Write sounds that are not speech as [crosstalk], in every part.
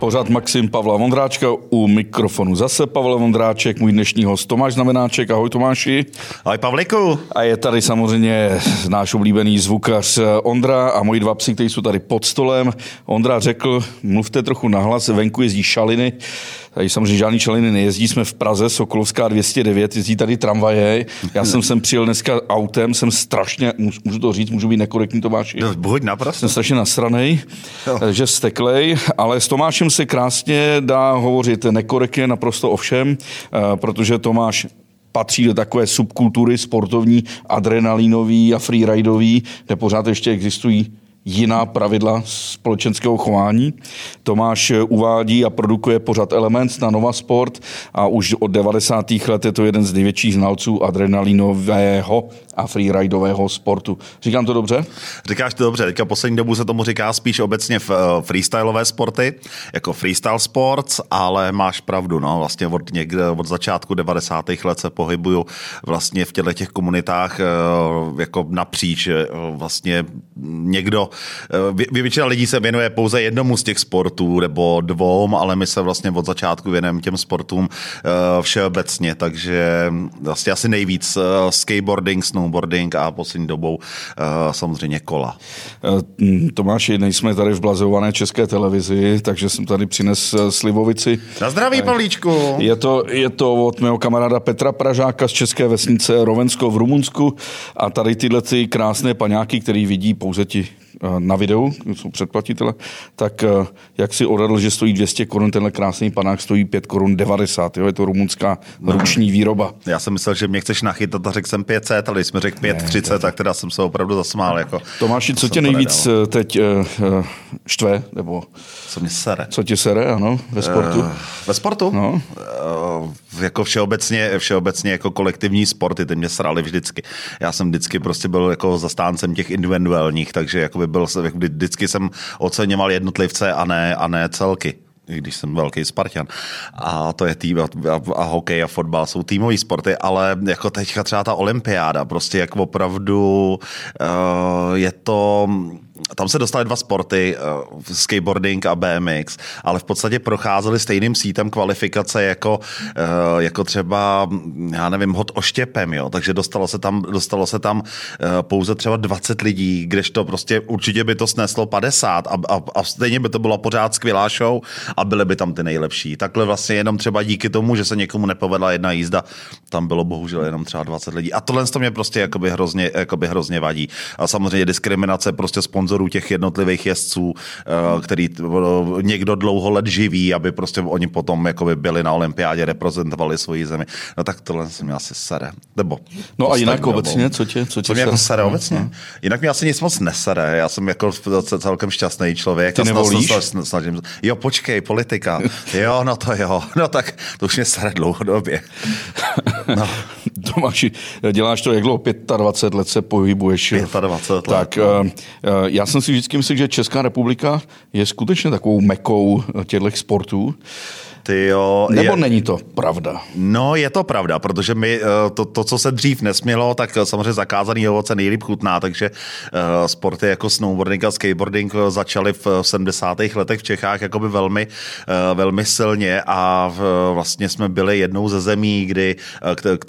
Pořád Maxim Pavla Vondráčka u mikrofonu zase Pavel Vondráček, můj dnešní host Tomáš Znamenáček. Ahoj Tomáši. Ahoj Pavliku. A je tady samozřejmě náš oblíbený zvukař Ondra a moji dva psy, kteří jsou tady pod stolem. Ondra řekl, mluvte trochu nahlas, venku jezdí šaliny. Tady samozřejmě žádný čeliny nejezdí, jsme v Praze, Sokolovská 209, jezdí tady tramvaje. Já jsem sem přijel dneska autem, jsem strašně, můžu to říct, můžu být nekorektní Tomáši. No, buď naprosto. Jsem strašně nasranej, že steklej, ale s Tomášem se krásně dá hovořit nekorektně naprosto o všem, eh, protože Tomáš patří do takové subkultury sportovní, adrenalinový a freeridový, kde pořád ještě existují jiná pravidla společenského chování. Tomáš uvádí a produkuje pořád Elements na Nova Sport a už od 90. let je to jeden z největších znalců adrenalinového a freeridového sportu. Říkám to dobře? Říkáš to dobře. Teďka poslední dobu se tomu říká spíš obecně v eh, freestyleové sporty, jako freestyle sports, ale máš pravdu, no, vlastně od, někde, od začátku 90. let se pohybuju vlastně v těchto těch komunitách eh, jako napříč eh, vlastně někdo Eh, většina lidí se věnuje pouze jednomu z těch sportů nebo dvou, ale my se vlastně od začátku věnujeme těm sportům eh, všeobecně, takže vlastně asi nejvíc eh, skateboarding, snowboarding a poslední dobou samozřejmě kola. Tomáši, nejsme tady v blazované české televizi, takže jsem tady přines slivovici. Na zdraví, Pavlíčku. Je to, je to od mého kamaráda Petra Pražáka z české vesnice Rovensko v Rumunsku a tady tyhle ty krásné paňáky, který vidí pouze ti na videu, jsou předplatitele, tak eh, jak si odhadl, že stojí 200 korun, tenhle krásný panák stojí 5 korun 90, jo, je to rumunská ruční výroba. Já jsem myslel, že mě chceš nachytat a řekl jsem 500, ale když jsme řekl 530, tak teda jsem se opravdu zasmál. Jako, Tomáši, co tě nejvíc nedal. Eh, teď uh, štve, nebo co mě sere? Co tě sere, ano, ve sportu? Uh, ve sportu? No. Uh, jako všeobecně, všeobecně jako kolektivní sporty, ty mě srali vždycky. Já jsem vždycky prostě byl jako zastáncem těch individuálních, takže jako by byl, vždycky jsem oceňoval jednotlivce a ne, a ne celky když jsem velký Spartan. A to je tým, a, a hokej a fotbal jsou týmové sporty, ale jako teďka třeba ta olympiáda, prostě jak opravdu uh, je to tam se dostaly dva sporty, uh, skateboarding a BMX, ale v podstatě procházely stejným sítem kvalifikace jako, uh, jako třeba, já nevím, hod oštěpem, jo, takže dostalo se tam, dostalo se tam uh, pouze třeba 20 lidí, kdežto prostě určitě by to sneslo 50 a, a, a stejně by to byla pořád skvělá show a byly by tam ty nejlepší. Takhle vlastně jenom třeba díky tomu, že se někomu nepovedla jedna jízda, tam bylo bohužel jenom třeba 20 lidí. A tohle to mě prostě jakoby hrozně, jakoby hrozně vadí. A samozřejmě diskriminace prostě sponzorů sponzorů těch jednotlivých jezdců, eh, který někdo dlouho let živí, aby prostě oni potom jakoby byli na olympiádě, reprezentovali svoji zemi. No tak tohle se mi asi sere. Nebo no a jinak obecně, co tě, co tě co mě jako sere obecně? No. Jinak mě asi nic moc nesere. Já jsem jako celkem šťastný člověk. Ty nevolíš? Snažím, jo, počkej, politika. Jo, no to jo. No tak to už mě sere dlouhodobě. [laughs] No. Tomáši, děláš to jak dlouho? 25 let se pohybuješ. 25 let. Tak no. Já jsem si vždycky myslel, že Česká republika je skutečně takovou mekou těchto sportů. Ty jo, Nebo je, není to pravda? No, je to pravda, protože my eh, to, to, co se dřív nesmělo, tak samozřejmě zakázaný ovoce nejlíp chutná, takže uh, sporty jako snowboarding a skateboarding začaly v 70. letech v Čechách jakoby velmi, uh, velmi silně a v, vlastně jsme byli jednou ze zemí, kdy,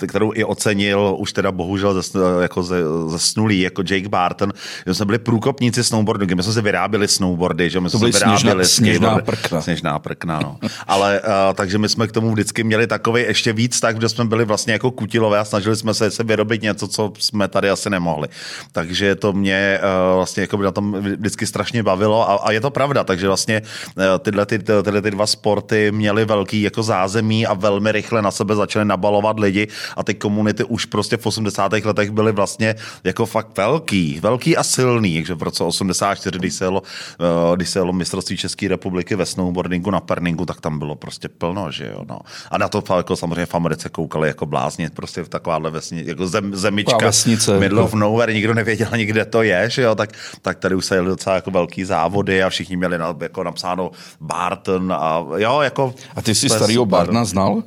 kterou i ocenil už teda bohužel ze, jako ze, snulý, jako Jake Barton, že jsme byli průkopníci snowboardingu, my jsme si vyráběli snowboardy, že my to jsme si vyráběli sněžná, sněžná prkna. Sněžná prkna, no. Ale Uh, takže my jsme k tomu vždycky měli takový ještě víc tak, že jsme byli vlastně jako kutilové a snažili jsme se, se vyrobit něco, co jsme tady asi nemohli. Takže to mě uh, vlastně jako by na tom vždycky strašně bavilo a, a je to pravda, takže vlastně uh, tyhle, ty, tyhle ty dva sporty měly velký jako zázemí a velmi rychle na sebe začaly nabalovat lidi a ty komunity už prostě v 80. letech byly vlastně jako fakt velký, velký a silný, takže v roce 84, když se jelo, uh, když se jelo mistrovství České republiky ve snowboardingu na Perningu, tak tam bylo prostě plno, že jo, no. A na to jako samozřejmě v Americe koukali jako blázni, prostě v takováhle vesni, jako zem, zemička, vesnice, middle of nowhere, nikdo nevěděl ani, kde to je, že jo, tak, tak tady už se jeli docela jako velký závody a všichni měli na, jako napsáno Barton a jo, jako... A ty jsi starýho Bartona znal?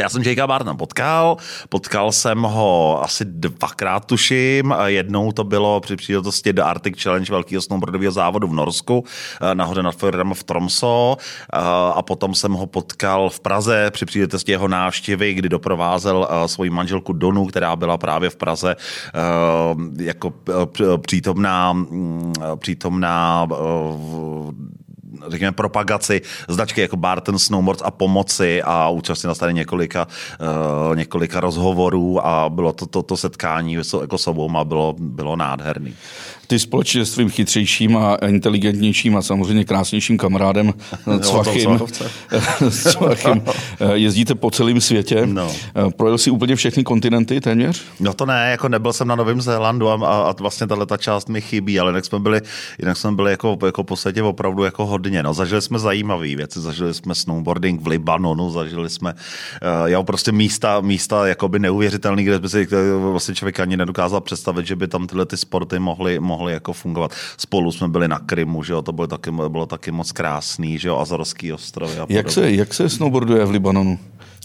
Já jsem Jakea Bartna potkal, potkal jsem ho asi dvakrát tuším, jednou to bylo při příležitosti do Arctic Challenge velkého snowboardového závodu v Norsku, eh, nahoře nad Fjordem v Tromso. Eh, a potom jsem ho potkal v Praze při příležitosti jeho návštěvy, kdy doprovázel eh, svoji manželku Donu, která byla právě v Praze jako přítomná, mm, přítomná řekněme, propagaci značky jako Barton Snowboards a pomoci a účastnil se tady několika, uh, několika rozhovorů a bylo to, to, to setkání jako s obou a bylo, bylo nádherný. Ty společně s tvým chytřejším a inteligentnějším a samozřejmě krásnějším kamarádem Cvachim, Cvachim jezdíte po celém světě. No. Projel jsi úplně všechny kontinenty téměř? No to ne, jako nebyl jsem na Novém Zélandu a, a vlastně tahle ta část mi chybí, ale jinak jsme byli, jinak jsme byli jako, jako po světě opravdu jako hodně. No, zažili jsme zajímavé věci, zažili jsme snowboarding v Libanonu, zažili jsme uh, jo, prostě místa, místa jakoby neuvěřitelný, kde by si vlastně člověk ani nedokázal představit, že by tam tyhle ty sporty mohly, mohly mohli jako fungovat. Spolu jsme byli na Krymu, že jo, to bylo taky, bylo taky moc krásný, že jo, Azorský ostrovy a jak se, jak se snowboarduje v Libanonu?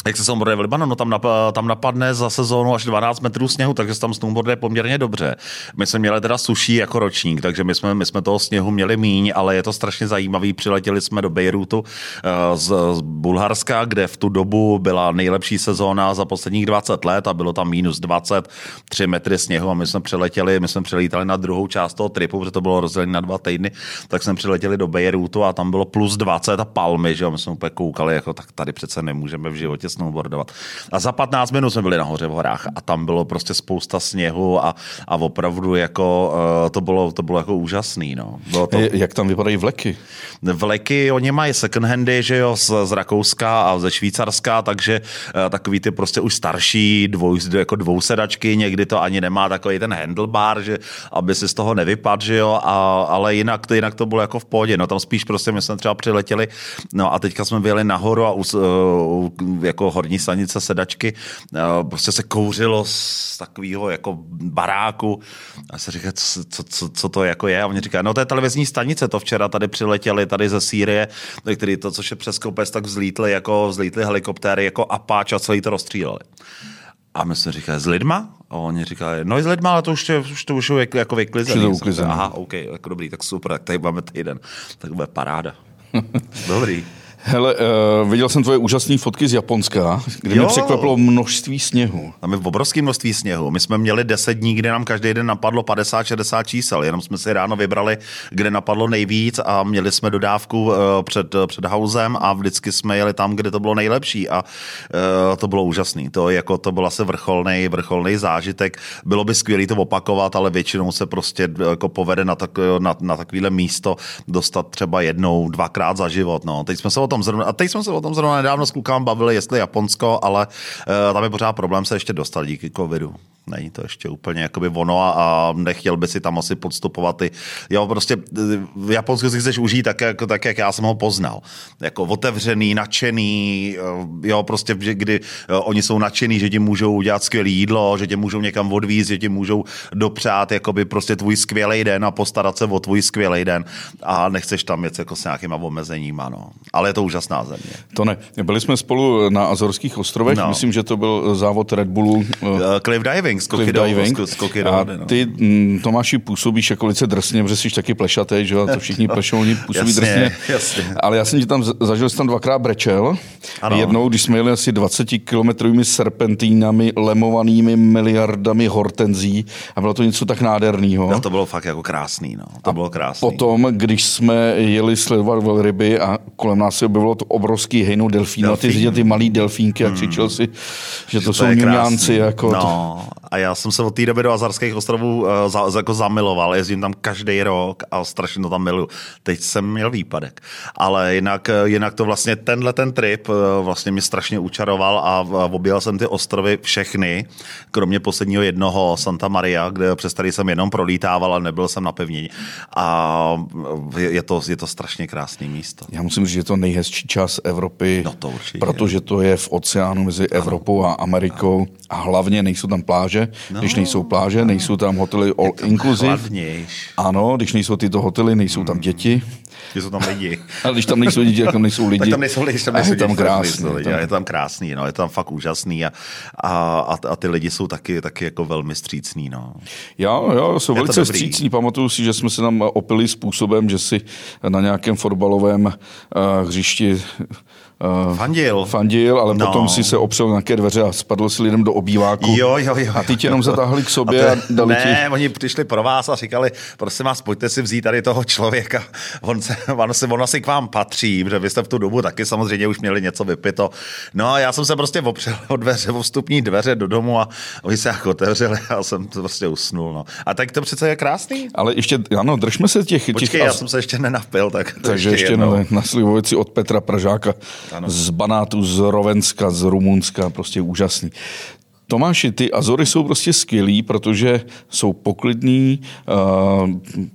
Jak se snowboarduje v Libanonu, tam, nap, tam napadne za sezónu až 12 metrů sněhu, takže se tam snowboarduje poměrně dobře. My jsme měli teda suší jako ročník, takže my jsme, my jsme toho sněhu měli míň, ale je to strašně zajímavý. Přiletěli jsme do Bejrutu eh, z, z Bulharska, kde v tu dobu byla nejlepší sezóna za posledních 20 let a bylo tam minus 20, 3 metry sněhu a my jsme přiletěli, my jsme přilítali na druhou část toho tripu, protože to bylo rozdělené na dva týdny, tak jsme přiletěli do Bejrutu a tam bylo plus 20 a palmy, že jo, my jsme úplně koukali, jako tak tady přece nemůžeme v životě snowboardovat. A za 15 minut jsme byli nahoře v horách a tam bylo prostě spousta sněhu a, a opravdu jako uh, to bylo, to bylo jako úžasný. No. Bylo to... Jak tam vypadají vleky? Vleky, oni mají second handy, že jo, z, z Rakouska a ze Švýcarska, takže uh, takový ty prostě už starší dvou, jako dvousedačky, někdy to ani nemá takový ten handlebar, že aby si z toho nevypadl, že jo, a, ale jinak to, jinak to bylo jako v pohodě, no tam spíš prostě my jsme třeba přiletěli, no a teďka jsme byli nahoru a us, uh, jako horní stanice sedačky, eh, prostě se kouřilo z takového jako baráku a se říká, co, co, co, co, to jako je a oni říkají, no to je televizní stanice, to včera tady přiletěli tady ze Sýrie, který to, což je přes kopec, tak vzlítli jako vzlítli helikoptéry jako apáč a celý to rozstříleli. A my jsme říkali, s lidma? A oni říkali, no i s lidma, ale to už, je, už to už je jako vyklizený. Aha, OK, jako dobrý, tak super, tak tady máme týden. Tak bude paráda. [laughs] Dobrý. Hele, uh, viděl jsem tvoje úžasné fotky z Japonska, kde jo. mě překvapilo množství sněhu. Tam je obrovské množství sněhu. My jsme měli 10 dní, kde nám každý den napadlo 50-60 čísel. Jenom jsme si ráno vybrali, kde napadlo nejvíc a měli jsme dodávku uh, před, před hauzem a vždycky jsme jeli tam, kde to bylo nejlepší a uh, to bylo úžasné. To, jako, to byl asi vrcholný, vrcholný zážitek. Bylo by skvělé to opakovat, ale většinou se prostě jako povede na, tak, na, na takovéhle místo dostat třeba jednou, dvakrát za život. No. Teď jsme se o tom zrovna, a teď jsme se o tom zrovna nedávno s klukám bavili, jestli Japonsko, ale uh, tam je pořád problém se ještě dostat díky covidu. Není to ještě úplně jakoby ono a, a nechtěl by si tam asi podstupovat ty, jo, prostě v Japonsku si chceš užít tak, jako, tak, jak já jsem ho poznal. Jako otevřený, nadšený, eh, jo, prostě, kdy jo, eh, oni jsou nadšený, že ti můžou udělat skvělé jídlo, že tě můžou někam odvízt, že ti můžou dopřát jakoby prostě tvůj skvělý den a postarat se o tvůj skvělý den a nechceš tam jet jako s nějakýma omezeníma, no. Ale je to úžasná země. To ne. Byli jsme spolu na Azorských ostrovech, no. myslím, že to byl závod Red Bullu. Cliff diving, skoky Cliff diving. Do, skoky do, a no. ty, mm, Tomáši, působíš jako velice drsně, protože jsi taky plešatý, že to [laughs] všichni plešou, oni působí jasně, drsně. Jasně. Ale já jsem ti tam, zažil jsem tam dvakrát brečel. Ano. Jednou, když jsme jeli asi 20 kilometrovými serpentínami, lemovanými miliardami hortenzí a bylo to něco tak nádherného. No, to bylo fakt jako krásný, no. To a bylo krásný. Potom, když jsme jeli sledovat velryby a kolem nás se objevilo to obrovský hejnou delfínu Delfín. a ty viděl ty malý delfínky a hmm. křičel si, že to, to jsou ňuňánci. Jako no, to... a já jsem se od té doby do Azarských ostrovů uh, za, jako zamiloval, jezdím tam každý rok a strašně to tam miluju. Teď jsem měl výpadek, ale jinak, eh, jinak to vlastně tenhle ten trip uh, vlastně mě strašně učaroval a, a objel jsem ty ostrovy všechny, kromě posledního jednoho Santa Maria, kde přes tady jsem jenom prolítával, ale nebyl jsem na pevnině. A je to, je to strašně krásné místo. Já musím říct, že je to nejhezčí čas Evropy, no to určitě. protože to je v oceánu mezi Evropou a Amerikou a hlavně nejsou tam pláže, pláže. No. Když nejsou pláže, nejsou tam hotely all inclusive. Chladnějš. Ano, když nejsou tyto hotely, nejsou tam děti. Že jsou tam lidi. [laughs] Ale když tam nejsou lidi, tak tam nejsou lidi. Tak tam nejsou lidi, tam A nejsou je tam krásný, lidi, tam- a je tam krásný, no, je tam fakt úžasný a, a, a, a ty lidi jsou taky, taky jako velmi střícní, no. Jo, jo, jsou Je velice dobrý. vstřícní. Pamatuju si, že jsme se tam opili způsobem, že si na nějakém fotbalovém uh, hřišti uh, Fandil. fandil, ale No. potom si se opřel na nějaké dveře a spadl si lidem do obýváku. Jo, jo, jo. A ty tě jenom zatáhli k sobě a, to- dali ti... ne, oni přišli pro vás a říkali, prosím vás, pojďte si vzít tady toho člověka. On, se, on, se, on asi k vám patří, protože vy jste v tu dobu taky samozřejmě už měli něco vypito. No a já jsem se prostě opřel o dveře, o vstupní dveře do domu a oni se jako otevřeli a jsem to prostě usnul. No. A tak to přece je krásný. Ale ještě, ano, držme se těch... těch Počkej, já jsem se ještě nenapil, tak takže ještě jednou. na, na Slivovici od Petra Pražáka Ano. z Banátu, z Rovenska, z Rumunska, prostě úžasný. Tomáši, ty Azory jsou prostě skvělý, protože jsou poklidný, uh,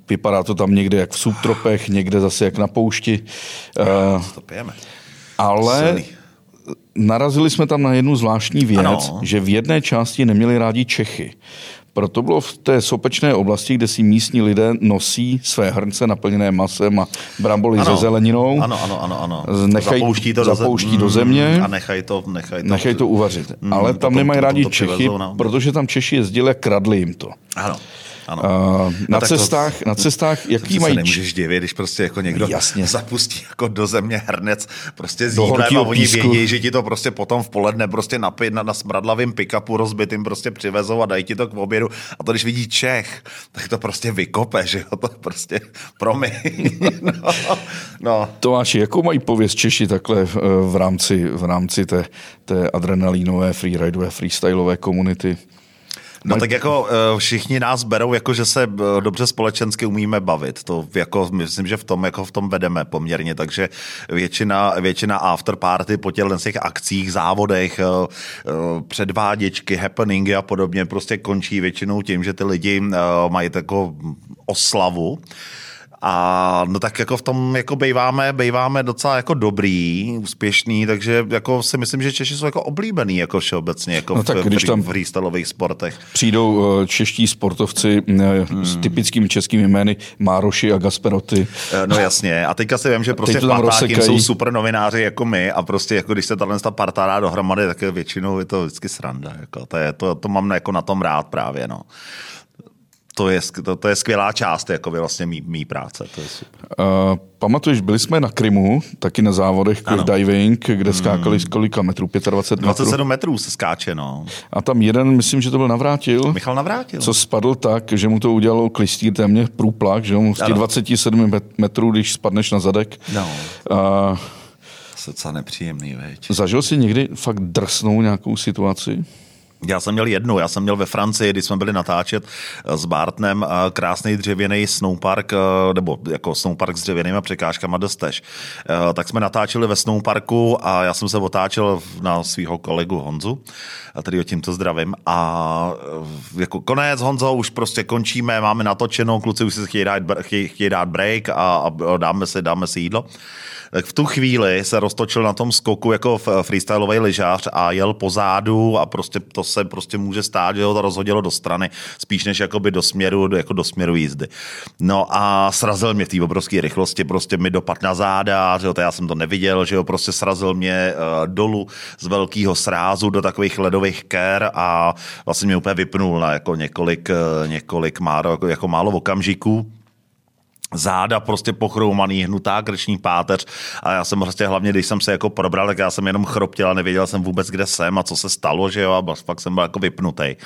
vypadá to tam někde jak v subtropech, někde zase jak na poušti, uh, To pijeme. ale Silný. narazili jsme tam na jednu zvláštní věc, Ano. že v jedné části neměli rádi Čechy. Proto bylo v té sopečné oblasti, kde si místní lidé nosí své hrnce naplněné masem a bramboly se zeleninou. Ano, ano, ano, ano. Nechaj- zapouští to, zapouští do, do země. A nechaj to, nechaj to. Nechají to uvařit. Mm, Ale tam potom- nemají potom rádi to Čechy, přivezou na- protože tam Češi jezdili a kradli jim to. Ano, ano. Uh, na, to- cestách, na cestách, jaký To mají... nemůžeš divit, když prostě jako někdo Jasně. zapustí jako do země hrnec prostě Do jídlem a oni písku. vědí, že ti to prostě potom v poledne prostě na, na, na smradlavým pick-upu rozbitým prostě přivezou a dají ti to k obědu a to když vidí Čech, tak to prostě vykope, že jo, to prostě promiň. [laughs] no, no. Tomáši, jakou mají pověst Češi takhle v, v rámci, v rámci té, té adrenalínové, freeridové, freestylové komunity? No tak jako eh, všichni nás berou, jako že se eh, dobře společensky umíme bavit. To jako myslím, že v tom jako v tom vedeme poměrně, takže většina, většina after party po těchto těch akcích, závodech, eh, předváděčky, happeningy a podobně prostě končí většinou tím, že ty lidi mají takovou oslavu. A no tak jako v tom jako bejváme, bejváme docela jako dobrý, úspěšný, takže jako si myslím, že Češi jsou jako oblíbený jako všeobecně jako No v, tak v, když tam- v freestyleových sportech. Přijdou eh, čeští sportovci eh, Hmm. s typickými českými jmény Mároši a Gasperoty. Eh, No jasně. A teďka si vím, že prostě v jsou super novináři jako my a prostě jako když se tahle ta parta dá dohromady, tak je většinou je to vždycky sranda. Jako. To, je, to, to mám jako na tom rád právě. No. To je, to, to je skvělá část jako vlastně mý, mý práce. To je super. Uh, pamatuješ, byli jsme na Krymu, taky na závodech diving, kde skákali z kolika metrů? 25 metrů. 27 metrů se skáče, no. A tam jeden, myslím, že to byl Navrátil, Michal navrátil. co spadl tak, že mu to udělalo klistýr téměř průplak, že mu z těch Ano. 27 met- metrů, když spadneš na zadek. No. Uh, Se docela nepříjemný, veď. zažil jsi někdy fakt drsnou nějakou situaci? Já jsem měl jednu, já jsem měl ve Francii, když jsme byli natáčet eh, s Bartnem eh, krásný dřevěný snowpark, eh, nebo jako snowpark s dřevěnými překážkama do Stež. Tak jsme natáčeli ve snowparku a já jsem se otáčel na svého kolegu Honzu, a který ho tímto zdravím. A jako konec Honzo, už prostě končíme, máme natočeno, kluci už si chtějí dát, chtějí, chtějí dát break a, a dáme, si, dáme si jídlo. V tu chvíli se roztočil na tom skoku jako freestyleový lyžář a jel pozadu a prostě to se prostě může stát, že ho to rozhodilo do strany, spíš než jakoby do směru, jako do směru jízdy. No a srazil mě v té obrovské rychlosti, prostě mi dopad na záda, že jo, to já jsem to neviděl, že jo, prostě srazil mě uh, dolů z velkého srázu do takových ledových ker a vlastně mě úplně vypnul na jako několik, eh, několik málo, jako, jako málo okamžiků záda prostě pochroumaný, hnutá krční páteř a já jsem prostě hlavně, když jsem se jako probral, tak já jsem jenom chroptěl a nevěděl jsem vůbec, kde jsem a co se stalo, že jo, a fakt jsem byl jako vypnutý.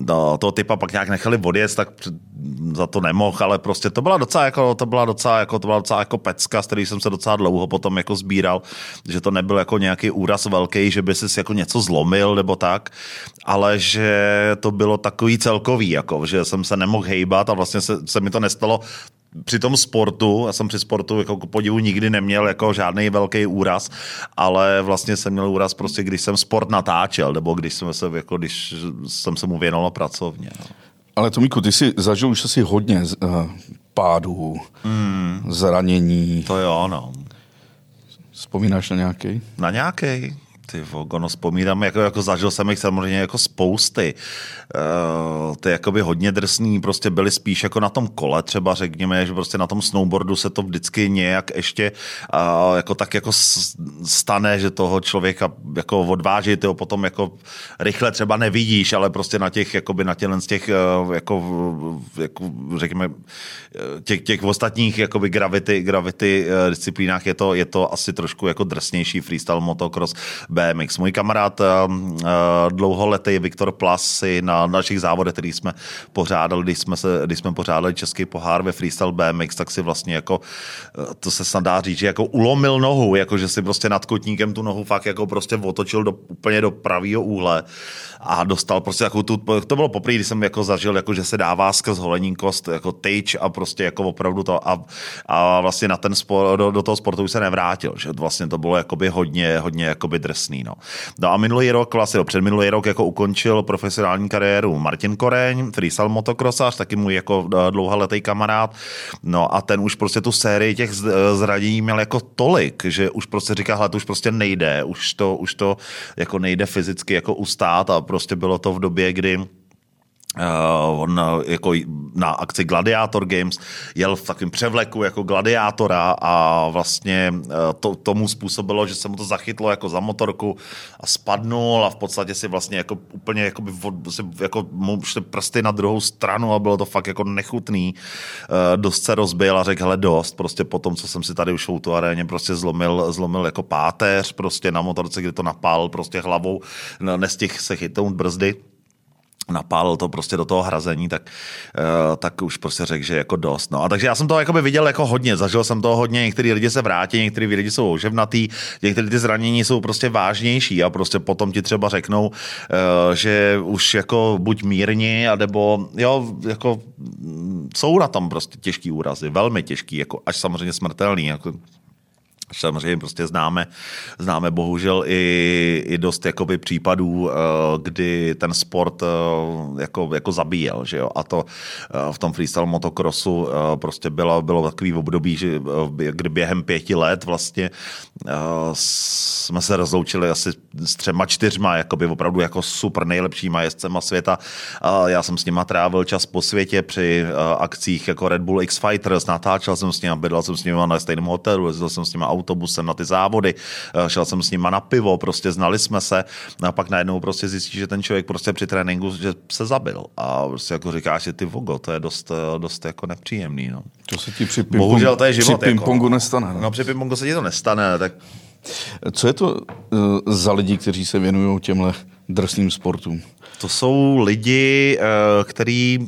No, toho typa pak nějak nechali odjet, tak za to nemohl, ale prostě to byla docela jako, to byla docela jako, to byla docela jako pecka, z který jsem se docela dlouho potom jako sbíral, že to nebyl jako nějaký úraz velký, že by si jako něco zlomil nebo tak, ale že to bylo takový celkový, jako, že jsem se nemohl hejbat a vlastně se, se mi to nestalo při tom sportu, já jsem při sportu jako podivu nikdy neměl jako žádný velký úraz, ale vlastně jsem měl úraz prostě, když jsem sport natáčel, nebo když jsem se, jako, když jsem se mu věnoval pracovně. No. Ale Tomíku, ty jsi zažil už asi hodně uh, pádů, Hmm. zranění. To jo, no. Vzpomínáš na nějaký? Na nějaký. Ty vogo, no vzpomínám, jako, jako zažil jsem jich samozřejmě jako spousty. Uh, ty jakoby hodně drsný prostě byly spíš jako na tom kole třeba řekněme, že prostě na tom snowboardu se to vždycky nějak ještě uh, jako tak jako stane, že toho člověka jako odváží, ty ho potom jako rychle třeba nevidíš, ale prostě na těch, jakoby na těchto z těch uh, jako, jako řekněme těch, těch ostatních jakoby gravity, gravity disciplínách je to, je to asi trošku jako drsnější freestyle motocross BMX. Můj kamarád uh, dlouholetý Viktor Plus si na našich závodech, který jsme pořádali, když jsme, se, když jsme pořádali český pohár ve freestyle BMX, tak si vlastně jako, to se snad dá říct, že jako ulomil nohu, jako že si prostě nad kotníkem tu nohu fakt jako prostě otočil do, úplně do pravého úhle a dostal prostě jako tu, to bylo poprvé, když jsem jako zažil, jako že se dává skrz holení kost jako tejč a prostě jako opravdu to a, a vlastně na ten sport, do, do, toho sportu už se nevrátil, že vlastně to bylo jakoby hodně, hodně jakoby drsný, no. No a minulý rok, vlastně před minulý rok jako ukončil profesionální kariéru Martin Koreň, freestyle motocrossář, taky můj jako eh, dlouholetý kamarád, no a ten už prostě tu sérii těch zranění měl jako tolik, že už prostě říká, to už prostě nejde, už to, už to jako nejde fyzicky jako ustát a prostě bylo to v době, kdy Uh, on jako na akci Gladiator Games jel v takovém převleku jako gladiátora a vlastně uh, to, tomu způsobilo, že se mu to zachytlo jako za motorku a spadnul a v podstatě si vlastně jako úplně jako, by, jako mu šly prsty na druhou stranu a bylo to fakt jako nechutný. Uh, dost se rozbil a řekl, hele dost, prostě po tom, co jsem si tady už v aréně prostě zlomil, zlomil jako páteř prostě na motorce, kdy to napál prostě hlavou, nestihl se chytnout brzdy napálil to prostě do toho hrazení, tak, uh, tak už prostě řekl, že jako dost. No a takže já jsem to jakoby viděl jako hodně, zažil jsem to hodně, některý lidi se vrátí, některý lidi jsou ouževnatý, některý ty zranění jsou prostě vážnější a prostě potom ti třeba řeknou, uh, že už jako buď mírně, nebo jo, jako jsou na tom prostě těžký úrazy, velmi těžký, jako až samozřejmě smrtelný, jako Samozřejmě prostě známe, známe bohužel i, i dost jakoby případů, eh, kdy ten sport eh, jako, jako zabíjel, že jo? A to eh, v tom freestyle motocrossu prostě bylo, bylo takový období, že kdy během pěti let vlastně jsme se rozloučili asi s třema, čtyřma, jakoby opravdu jako super nejlepšíma jezdcema světa. Já jsem s nima trávil čas po světě při akcích jako Red Bull X Fighters, natáčel jsem s nimi, bydlel jsem s nimi na stejném hotelu, jezdil jsem s nimi autobusem na ty závody, eh, šel jsem s nima na pivo, prostě znali jsme se a pak najednou prostě zjistí, že ten člověk prostě při tréninku že se zabil a prostě jako říkáš si ty vogo, to je dost, eh, dost jako nepříjemný. No. To se ti při ping Bohužel to je život. Při ping-pongu jako, nestane. No. no při ping-pongu se ti to nestane, tak co je to uh, za lidi, kteří se věnují těmhle drsným sportům? To jsou lidi, který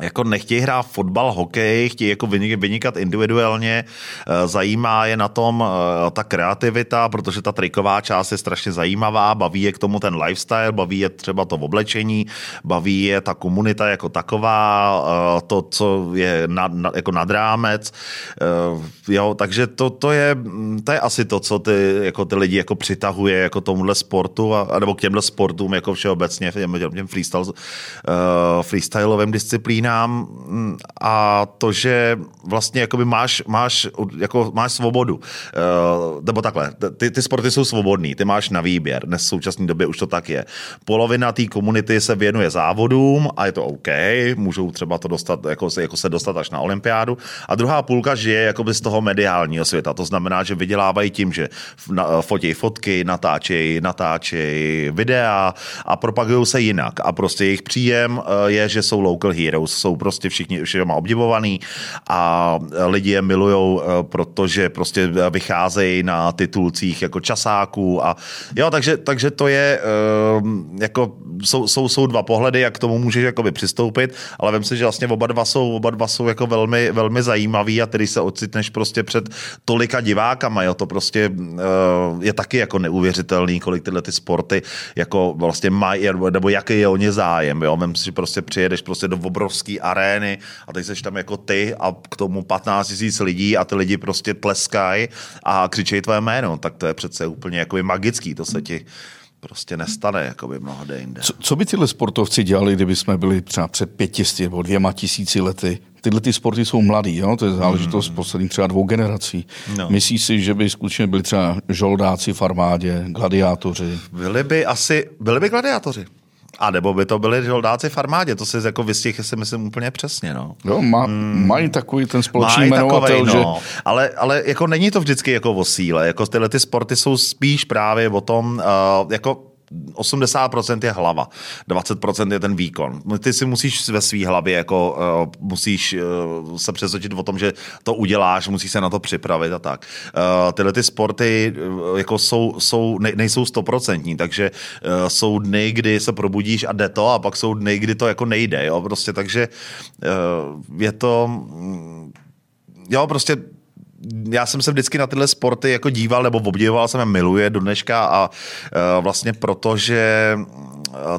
jako nechtějí hrát fotbal, hokej, chtějí jako vynikat individuálně, eh, zajímá je na tom eh, ta kreativita, protože ta triková část je strašně zajímavá, baví je k tomu ten lifestyle, baví je třeba to oblečení, baví je ta komunita jako taková, eh, to, co je nad, nad, jako nad rámec, jo, takže to, to, je, to je asi to, co ty, jako ty lidi jako přitahuje jako tomuhle sportu, a, nebo k těmhle sportům jako všeobecně, těm, těm freestyle, freestyleovým disciplínám, rodinám mm, a to, že vlastně jakoby máš, máš, jako máš svobodu. Uh, nebo takhle, ty, ty sporty jsou svobodný, ty máš na výběr. Dnes v současné době už to tak je. Polovina té komunity se věnuje závodům a je to OK, můžou třeba to dostat, jako, jako se dostat až na olympiádu. A druhá půlka žije jakoby z toho mediálního světa. To znamená, že vydělávají tím, že fotějí fotky, natáčejí, natáčejí videa a propagují se jinak. A prostě jejich příjem eh, je, že jsou local heroes, jsou prostě všichni všema obdivovaný a lidi je milujou, eh, protože prostě vycházejí na titulcích jako časáků a jo, takže, takže to je jako jsou, jsou, jsou dva pohledy, jak k tomu můžeš jakoby přistoupit, ale vím si, že vlastně oba dva jsou, oba dva jsou jako velmi, velmi zajímavý a tedy se ocitneš prostě před tolika divákama, jo, to prostě je taky jako neuvěřitelný, kolik tyhle ty sporty jako vlastně mají, nebo jaký je o ně zájem, jo, vím si, že prostě přijedeš prostě do obrovské arény a teď seš tam jako ty a k tomu 15 tisíc lidí a ty lidi prostě tleskají a křičejí tvoje jméno, tak to je přece úplně jako magický, to se ti prostě nestane, jako by mnohde jinde. Co, co by tyhle sportovci dělali, kdyby jsme byli třeba před pětisty nebo dvěma tisíci lety? Tyhle ty sporty jsou mladý, jo? to je záležitost hmm. posledních třeba dvou generací. No. Myslíš si, že by skutečně byli třeba žoldáci v armádě, gladiátoři? Byli by asi, byli by gladiátoři. A nebo by to byli žoldáci v armádě, to si jako vystih, si myslím úplně přesně. No. Jo, má, hmm. Mají takový ten společný jmenovatel, že... No. Ale, ale jako není to vždycky jako o síle, jako tyhle ty sporty jsou spíš právě o tom, uh, jako 80% je hlava, 20% je ten výkon. Ty si musíš ve své hlavě jako uh, musíš uh, se přesvědčit o tom, že to uděláš, musíš se na to připravit a tak. Uh, tyhle ty sporty uh, jako jsou, jsou ne, nejsou stoprocentní, takže uh, jsou dny, kdy se probudíš a jde to a pak jsou dny, kdy to jako nejde, jo, prostě takže uh, je to mm, jo, prostě já jsem se vždycky na tyhle sporty jako díval nebo obdivoval jsem je miluje do dneška a uh, vlastně protože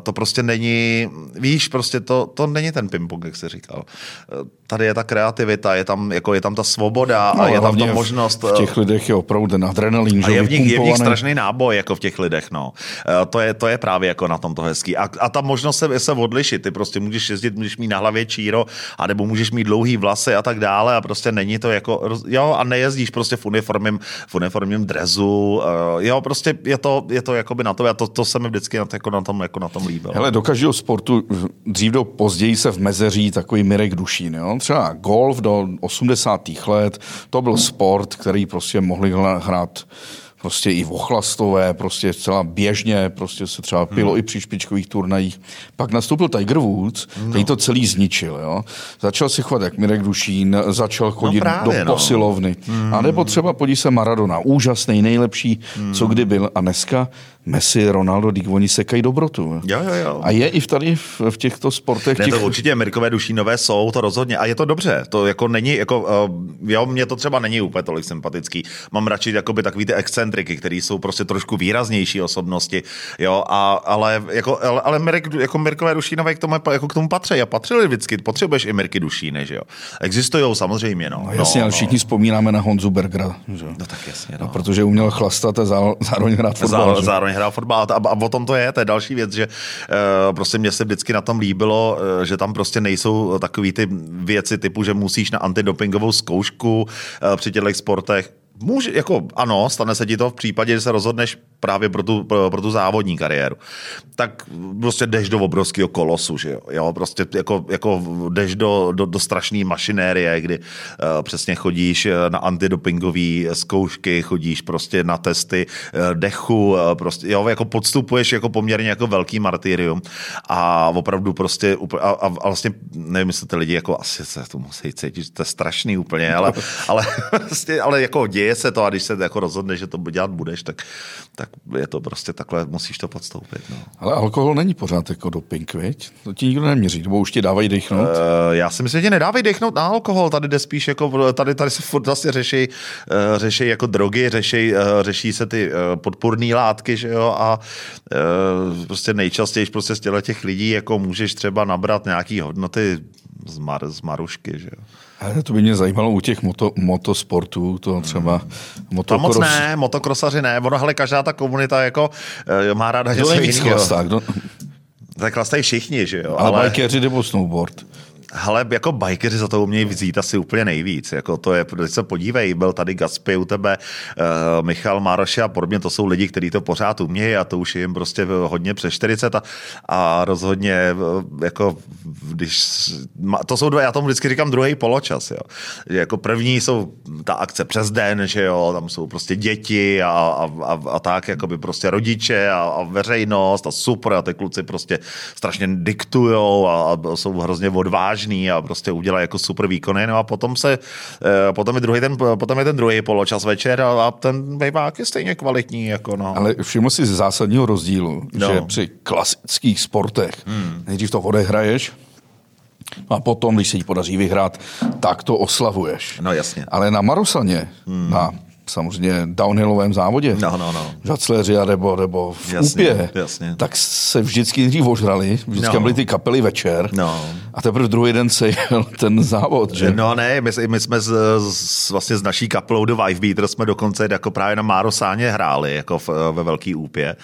to prostě není, víš, prostě to, to není ten ping-pong, jak jsi říkal. Tady je ta kreativita, je tam, jako je tam ta svoboda no, a je tam ta možnost. V těch lidech je opravdu ten adrenalin, a je v, nich, je v nich strašný náboj, jako v těch lidech, no. To je, to je právě jako na tom to hezký. A, a ta možnost se, se odlišit, ty prostě můžeš jezdit, můžeš mít na hlavě číro, anebo můžeš mít dlouhý vlasy a tak dále a prostě není to jako, jo, a nejezdíš prostě v uniformním, v uniformním drezu, jo, prostě je to, je to jakoby na to, a to, to se mi vždycky na, jako na tom, jako na tom líbilo. Hele, do každého sportu dřív do později se v mezeří takový Mirek Dušín. Jo? Třeba golf do 80. let, to byl sport, který prostě mohli hrát prostě i ochlastové, prostě celá běžně, prostě se třeba pilo hmm. i při špičkových turnajích. Pak nastoupil Tiger Woods, no. který to celý zničil. Jo? Začal si chovat jak Mirek Dušín, začal no chodit no právě, do no. posilovny. Hmm. A nebo třeba podí se Maradona, úžasný, nejlepší, hmm. co kdy byl. A dneska Messi, Ronaldo, dík, oni sekají dobrotu. Jo, jo, jo. A je i v tady v, v těchto sportech. Ne, těch... to určitě Amerikové dušínové jsou, to rozhodně. A je to dobře. To jako není, jako, uh, jo, mě to třeba není úplně tolik sympatický. Mám radši jakoby takový ty excentriky, které jsou prostě trošku výraznější osobnosti, jo, a, ale, jako, ale, ale Mirek, jako Mirkové dušínové k tomu, jako k tomu patří a patřili vždycky. Potřebuješ i Mirky dušíny, že jo. Existují samozřejmě, no. no jasně, no, ale no. všichni vzpomínáme na Honzu Bergera, že? No tak jasně, no. no protože uměl chlastat a zároveň hrát fotbal. Zároveň, zároveň hrál fotbal. A, a o tom to je, to je další věc, že uh, prostě mě se vždycky na tom líbilo, uh, že tam prostě nejsou takový ty věci typu, že musíš na antidopingovou zkoušku uh, při těchto sportech Může, jako ano, stane se ti to v případě, že se rozhodneš právě pro tu, pro, pro tu závodní kariéru. Tak prostě jdeš do obrovského kolosu, že jo? jo prostě jako, jako jdeš do, do, do strašné mašinérie, kdy uh, přesně chodíš eh, na antidopingové zkoušky, chodíš prostě na testy uh, dechu, uh, prostě, jo, jako podstupuješ jako poměrně jako velký martyrium a opravdu prostě a, a, a vlastně nevím, jestli ty lidi jako asi se to musí cítit, to je strašný úplně, ale, ale, [laughs] prostě, ale jako děje se to a když se jako rozhodne, že to dělat budeš, tak, tak je to prostě takhle, musíš to podstoupit. No. Ale alkohol není pořád jako doping, viď? To ti nikdo neměří, nebo už ti dávají dechnout? Uh, já si myslím, že nedávají dechnout na alkohol, tady jde spíš jako, tady, tady se furt vlastně řeší, uh, řeší jako drogy, řeší, uh, řeší se ty uh, podporné látky, že jo, a uh, prostě nejčastěji prostě z těch lidí jako můžeš třeba nabrat nějaký hodnoty z, mar, z marušky, že jo. Ale to by mě zajímalo u těch moto, motosportů, to třeba hmm. motokros. To moc ne, motokrosaři ne, ono, ale každá ta komunita jako uh, má ráda něco jiného. Kdo... Tak chlastají všichni, že jo. Ale, ale... bajkeři nebo snowboard. Hele, jako bikeři za to umějí vzít asi úplně nejvíc. Jako to je, když se podívej, byl tady Gaspy u tebe, uh, Michal Mároš a podobně, to jsou lidi, kteří to pořád umějí a to už jim prostě hodně přes 40 a, a rozhodně eh, jako když, to jsou dva, já tomu vždycky říkám druhý poločas, jo. Že jako první jsou ta akce přes den, že jo, tam jsou prostě děti a, a, a, a tak, jako by prostě rodiče a, a veřejnost a super a ty kluci prostě strašně diktujou a, a jsou hrozně odvážní vážný a prostě udělá jako super výkony, no a potom se, eh, potom je druhý ten, potom je ten druhý poločas večer a, a ten vejvák je stejně kvalitní, jako no. Ale všiml si z zásadního rozdílu, no. že při klasických sportech hmm. nejdřív to odehraješ, a potom, když se jí podaří vyhrát, tak to oslavuješ. No jasně. Ale na Marosaně, hmm. na samozřejmě downhillovém závodě, no, no, no. žacléři a nebo, nebo v jasně, Úpě, jasně. tak se vždycky dřív ožrali, vždycky no. byly ty kapely večer no. A teprve druhý den se [laughs] jel ten závod, že? No ne, my, my jsme z, z, vlastně z naší kapelou do Vive Beater jsme dokonce jako právě na Márosáně hráli jako v, ve Velký úpě.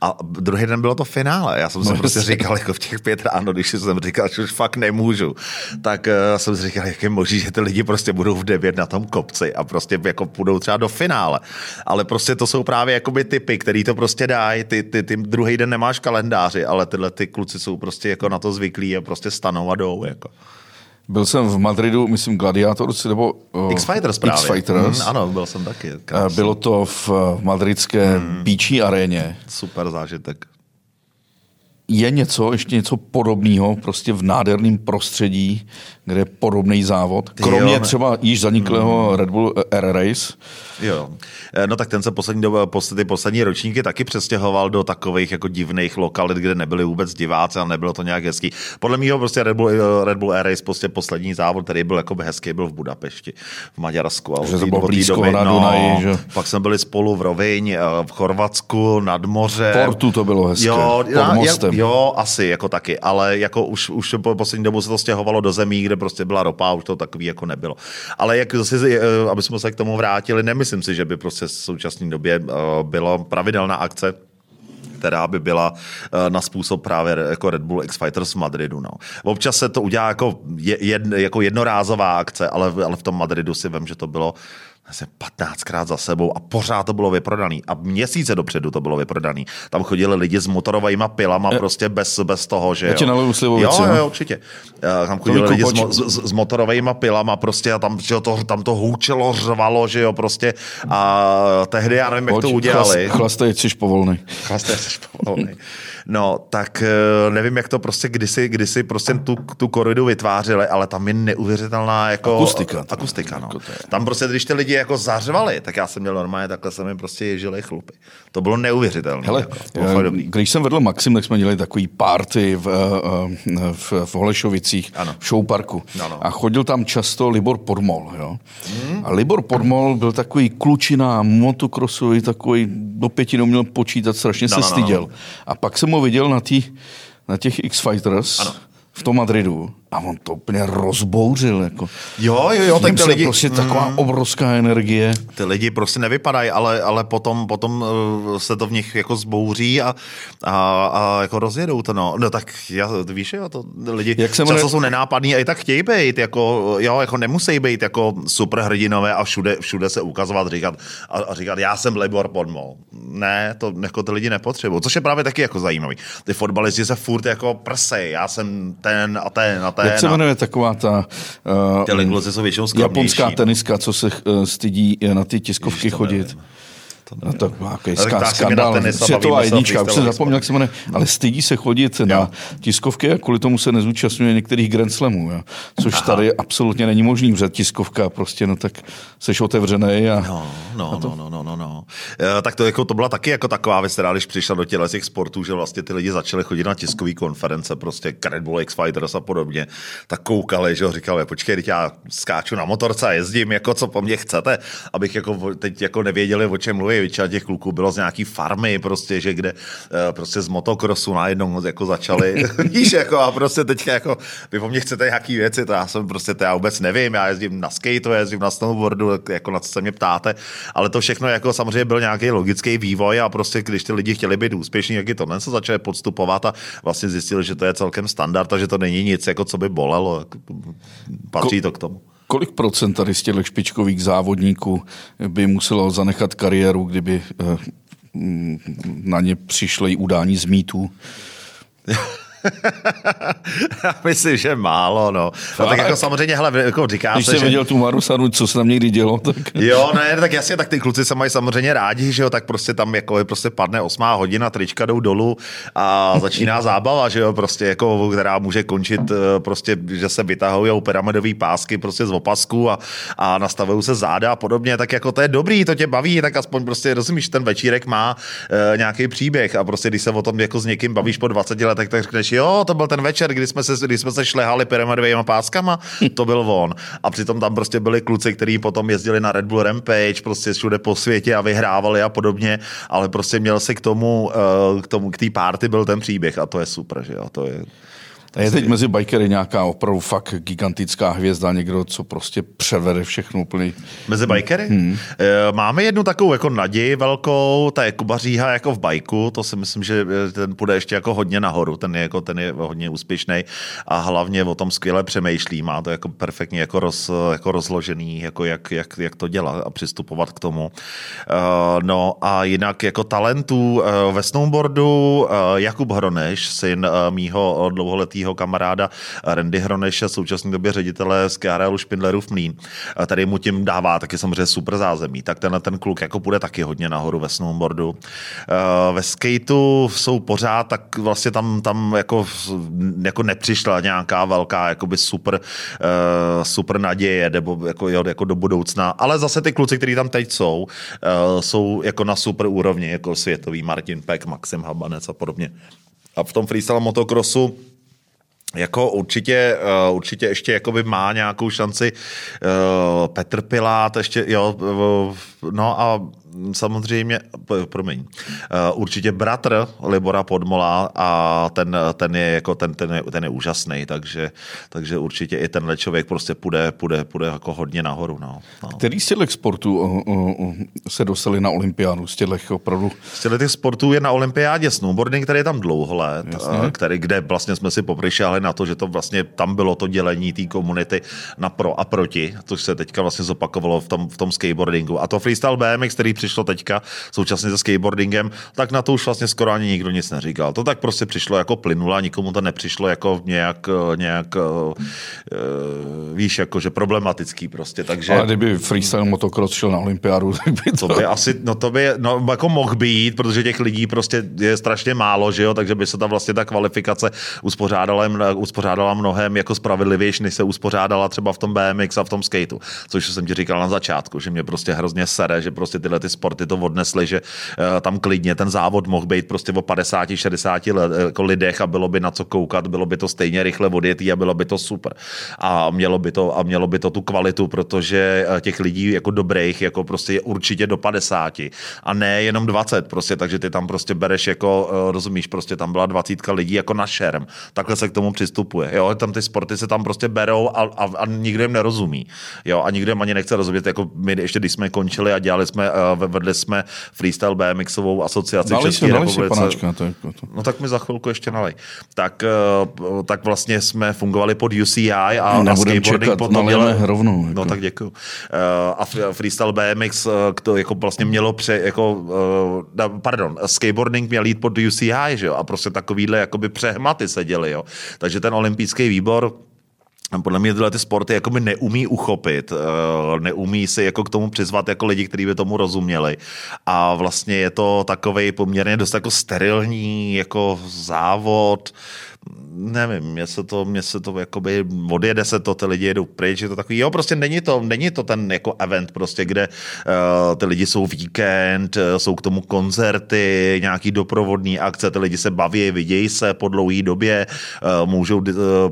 A druhý den bylo to finále. Já jsem no si prostě říkal jako v těch pět ráno, když jsem říkal, že už fakt nemůžu, tak uh, jsem si říkal, jak je možné, že ty lidi prostě budou v devět na tom kopci a prostě jako půjdou třeba do finále. Ale prostě to jsou právě jakoby typy, který to prostě dají. Ty, ty, ty druhý den nemáš kalendáři, ale tyhle ty kluci jsou prostě jako na to zvyklí a prostě stanou a jdou. Jako. Byl jsem v Madridu, myslím Gladiators, nebo... Uh, X-Fighters právě. X-Fighters. Mm, ano, byl jsem taky. Krásný. Bylo to v madridské mm. Beachy aréně. Super zážitek je něco, ještě něco podobného prostě v nádherném prostředí, kde je podobný závod, kromě jo, třeba již zaniklého hmm. Red Bull Air Race. Jo, eh, no tak ten se poslední doba, ty poslední ročníky taky přestěhoval do takových jako divných lokalit, kde nebyli vůbec diváci a nebylo to nějak hezký. Podle mého prostě Red Bull, eh, Red Bull Air Race, prostě poslední závod, který byl jako hezký, byl v Budapešti, v Maďarsku. A že to bylo blízko doby, na no, Dunaji, že? Pak jsme byli spolu v Roviň, eh, v Chorvatsku, nad moře. Portu to bylo hezké, jo, pod mostem. Jo, asi jako taky, ale jako už, už po poslední dobu se to stěhovalo do zemí, kde prostě byla ropa, už to takový jako nebylo. Ale jak zase, eh, aby jsme se k tomu vrátili, nemyslím si, že by prostě v současné době eh, byla pravidelná akce, která by byla eh, na způsob právě jako Red Bull X Fighters v Madridu. No. Občas se to udělá jako, jed, jako jednorázová akce, ale, ale v tom Madridu si vím, že to bylo asi 15krát za sebou a pořád to bylo vyprodaný. A měsíce dopředu to bylo vyprodaný. Tam chodili lidi s motorovými pilama je, prostě bez, bez toho, že naliju slivovici, jo, jo, určitě. Tam chodili lidi s, s, s, motorovými pilama prostě a tam, že to, tam to hůčelo, řvalo, že jo, prostě. A tehdy já nevím, jak Pojď, to udělali. Chlastej, jsi povolný. Chlastej, jsi povolný. [laughs] No, tak eh, nevím, jak to prostě kdysi, kdysi prostě tu, tu koridu vytvářeli, ale tam je neuvěřitelná jako... Akustika. Akustika, no. Tam prostě, když ty lidi jako zařvali, tak já jsem měl normálně, takhle se mi prostě ježili chlupy. To bylo neuvěřitelné. Hele, jako, já, když jsem vedl Maxim, tak jsme dělali takový party v, eh, v, v Holešovicích, ano. v showparku. Ano. A chodil tam často Libor Podmol. Jo? Hmm. A Libor Podmol byl takový klučina, motokrosový, takový do pěti neuměl počítat, strašně no, se no, styděl. No, no. A pak jsem ho viděl na, tý, na těch X-Fighters ano. v tom Madridu a on to úplně rozbouřil. Jako. Jo, jo, jo, tak ty lidi... Prostě taková mm, obrovská energie. Ty lidi prostě nevypadají, ale, ale potom, potom eh, se to v nich jako zbouří a, a, a jako rozjedou to, no. No tak já, víš, jo, to lidi Jak často mne... jsou nenápadní a i tak chtějí být, jako, jo, jako nemusí být jako superhrdinové a všude, všude se ukazovat, říkat a, a říkat, já jsem Lebor Podmol. Ne, to jako ty lidi nepotřebují, což je právě taky jako zajímavý. Ty fotbalisti se furt jako prsej, já jsem ten a ten a ten jak se jmenuje taková ta uh, jsou japonská teniska, co se uh, stydí na ty tiskovky chodit? Nevím. To no to nějaký skandál. Světová jednička, už jsem zapomněl, jak se jmenuje, ale stydí se chodit jo. na tiskovky a kvůli tomu se nezúčastňuje některých Grand Slamů, jo. což Aha. tady absolutně není možný, protože tiskovka prostě, no tak seš otevřený a... No, no, a to... no, no, no, no, no. E, tak to, jako, to byla taky jako taková věc, která když přišla do těle těch sportů, že vlastně ty lidi začali chodit na tiskové konference, prostě Red Bull X Fighters a podobně, tak koukali, že ho říkali, počkej, teď já skáču na motorce a jezdím, jako co po mně chcete, abych jako teď jako nevěděli, o čem mluví, většina těch kluků bylo z nějaký farmy, prostě, že kde eh, prostě z motokrosu najednou jako začali, [laughs] víš, jako a prostě teďka jako, vy po mně chcete nějaký věci, to já jsem prostě, to já vůbec nevím, já jezdím na skate, jezdím na snowboardu, jako na co se mě ptáte, ale to všechno jako samozřejmě byl nějaký logický vývoj a prostě když ty lidi chtěli být úspěšní, jak i tohle se začali podstupovat a vlastně zjistili, že to je celkem standard a že to není nic, jako co by bolelo. Patří to k tomu kolik procent tady z těch špičkových závodníků by muselo zanechat kariéru, kdyby eh, na ně přišly udání z mýtů? [laughs] [laughs] Já myslím, že málo, no. no tak jako samozřejmě, hele, jako říká Když se, že... viděl tu Marusanu, co se tam někdy dělo, tak... Jo, ne, tak jasně, tak ty kluci se mají samozřejmě rádi, že jo, tak prostě tam jako je prostě padne osmá hodina, trička jdou dolů a [laughs] začíná zábava, že jo, prostě jako, která může končit eh, prostě, že se vytahují pyramidové pásky prostě z opasku a, a nastavují se záda a podobně, tak jako to je dobrý, to tě baví, tak aspoň prostě rozumíš, ten večírek má e, nějaký příběh a prostě když se o tom jako s někým bavíš po 20 letech, tak řekneš, jo, to byl ten večer, kdy jsme se, kdy jsme se šlehali pyramidovými páskama, to byl on. A přitom tam prostě byli kluci, kteří potom jezdili na Red Bull Rampage, prostě všude po světě a vyhrávali a podobně, ale prostě měl se k tomu, eh, k tomu, k té party byl ten příběh a to je super, že jo, to je... A je teď mezi bikery nějaká opravdu fakt gigantická hvězda, někdo, co prostě převede všechno úplně. Mezi bikery? Hmm. Máme jednu takovou jako naději velkou, ta je Kuba Říha jako v bajku, to si myslím, že ten půjde ještě jako hodně nahoru, ten je, jako, ten je hodně úspěšný a hlavně o tom skvěle přemýšlí, má to jako perfektně jako, roz, jako rozložený, jako jak, jak, jak, to dělat a přistupovat k tomu. No a jinak jako talentů ve snowboardu Jakub Hroneš, syn mýho dlouholetého kamaráda Randy Hroneše, současné době ředitele z KRL Špindleru v Mlín. Tady mu tím dává taky samozřejmě super zázemí. Tak tenhle ten kluk jako bude taky hodně nahoru ve snowboardu. Ve skateu jsou pořád, tak vlastně tam, tam jako, jako nepřišla nějaká velká jakoby super, super naděje nebo jako, jako do budoucna. Ale zase ty kluci, kteří tam teď jsou, jsou jako na super úrovni, jako světový Martin Peck, Maxim Habanec a podobně. A v tom freestyle motocrossu jako určitě, uh, určitě ještě jakoby má nějakou šanci uh, Petr Pilát, ještě, jo, no a samozřejmě, promiň, uh, určitě bratr Libora Podmola a ten, ten je jako ten, ten, je, ten je úžasný, takže, takže určitě i tenhle člověk prostě půjde, půjde, půjde jako hodně nahoru. No, no. Který z těch sportů uh, uh, se dostali na olympiádu? Z těch opravdu? Z těch sportů je na olympiádě snowboarding, který je tam dlouho let, který, kde vlastně jsme si poprišali na to, že to vlastně tam bylo to dělení té komunity na pro a proti, což se teďka vlastně zopakovalo v tom, v tom skateboardingu. A to freestyle BMX, který přišlo teďka současně se skateboardingem, tak na to už vlastně skoro ani nikdo nic neříkal. To tak prostě přišlo jako plynula, nikomu to nepřišlo jako nějak, nějak uh, víš, jako že problematický prostě. Takže... Ale kdyby freestyle motocross šel na olympiádu, [laughs] tak by to... to by asi, no to by, no jako mohl být, protože těch lidí prostě je strašně málo, že jo, takže by se ta vlastně ta kvalifikace uspořádala, uspořádala mnohem jako spravedlivější, než se uspořádala třeba v tom BMX a v tom skateu, což jsem ti říkal na začátku, že mě prostě hrozně sere, že prostě tyhle ty sporty to odnesly, že uh, tam klidně ten závod mohl být prostě o 50, 60 let, jako lidech a bylo by na co koukat, bylo by to stejně rychle odjetý a bylo by to super. A mělo by to, a mělo by to tu kvalitu, protože eh, těch lidí jako dobrých jako prostě je určitě do 50 a ne jenom 20 prostě, takže ty tam prostě bereš jako, rozumíš, prostě tam byla 20 lidí jako na šerm. Takhle se k tomu přistupuje. Jo, tam ty sporty se tam prostě berou a, a, a nikdo jim nerozumí. Jo, a nikdo jim ani nechce rozumět, jako my ještě když jsme končili a dělali jsme, uh, vedli jsme freestyle BMXovou asociaci dali České republice. panáčka, to, to, to. No tak mi za chvilku ještě nalej. Tak, uh, tak vlastně jsme fungovali pod UCI a, a Nebudem skateboarding čekat, potom nalijeme rovnou, jako. No tak děkuju. Uh, a freestyle BMX to jako vlastně mělo pře, jako, pardon, skateboarding měl jít pod UCI, že jo, a prostě takovýhle jakoby přehmaty se děly, jo. Takže ten olympijský výbor podle mě tyhle ty sporty jako by neumí uchopit, eh, neumí si jako k tomu přizvat jako lidi, kteří by tomu rozuměli. A vlastně je to takový poměrně dost jako sterilní jako závod, nevím, mně se to, mně se to jakoby odjede se to, ty lidi jedou pryč, je to takový, jo, prostě není to, není to ten jako event prostě, kde uh, ty lidi jsou víkend, uh, jsou k tomu koncerty, nějaký doprovodný akce, ty lidi se baví, vidějí se po dlouhé době, uh, můžou uh,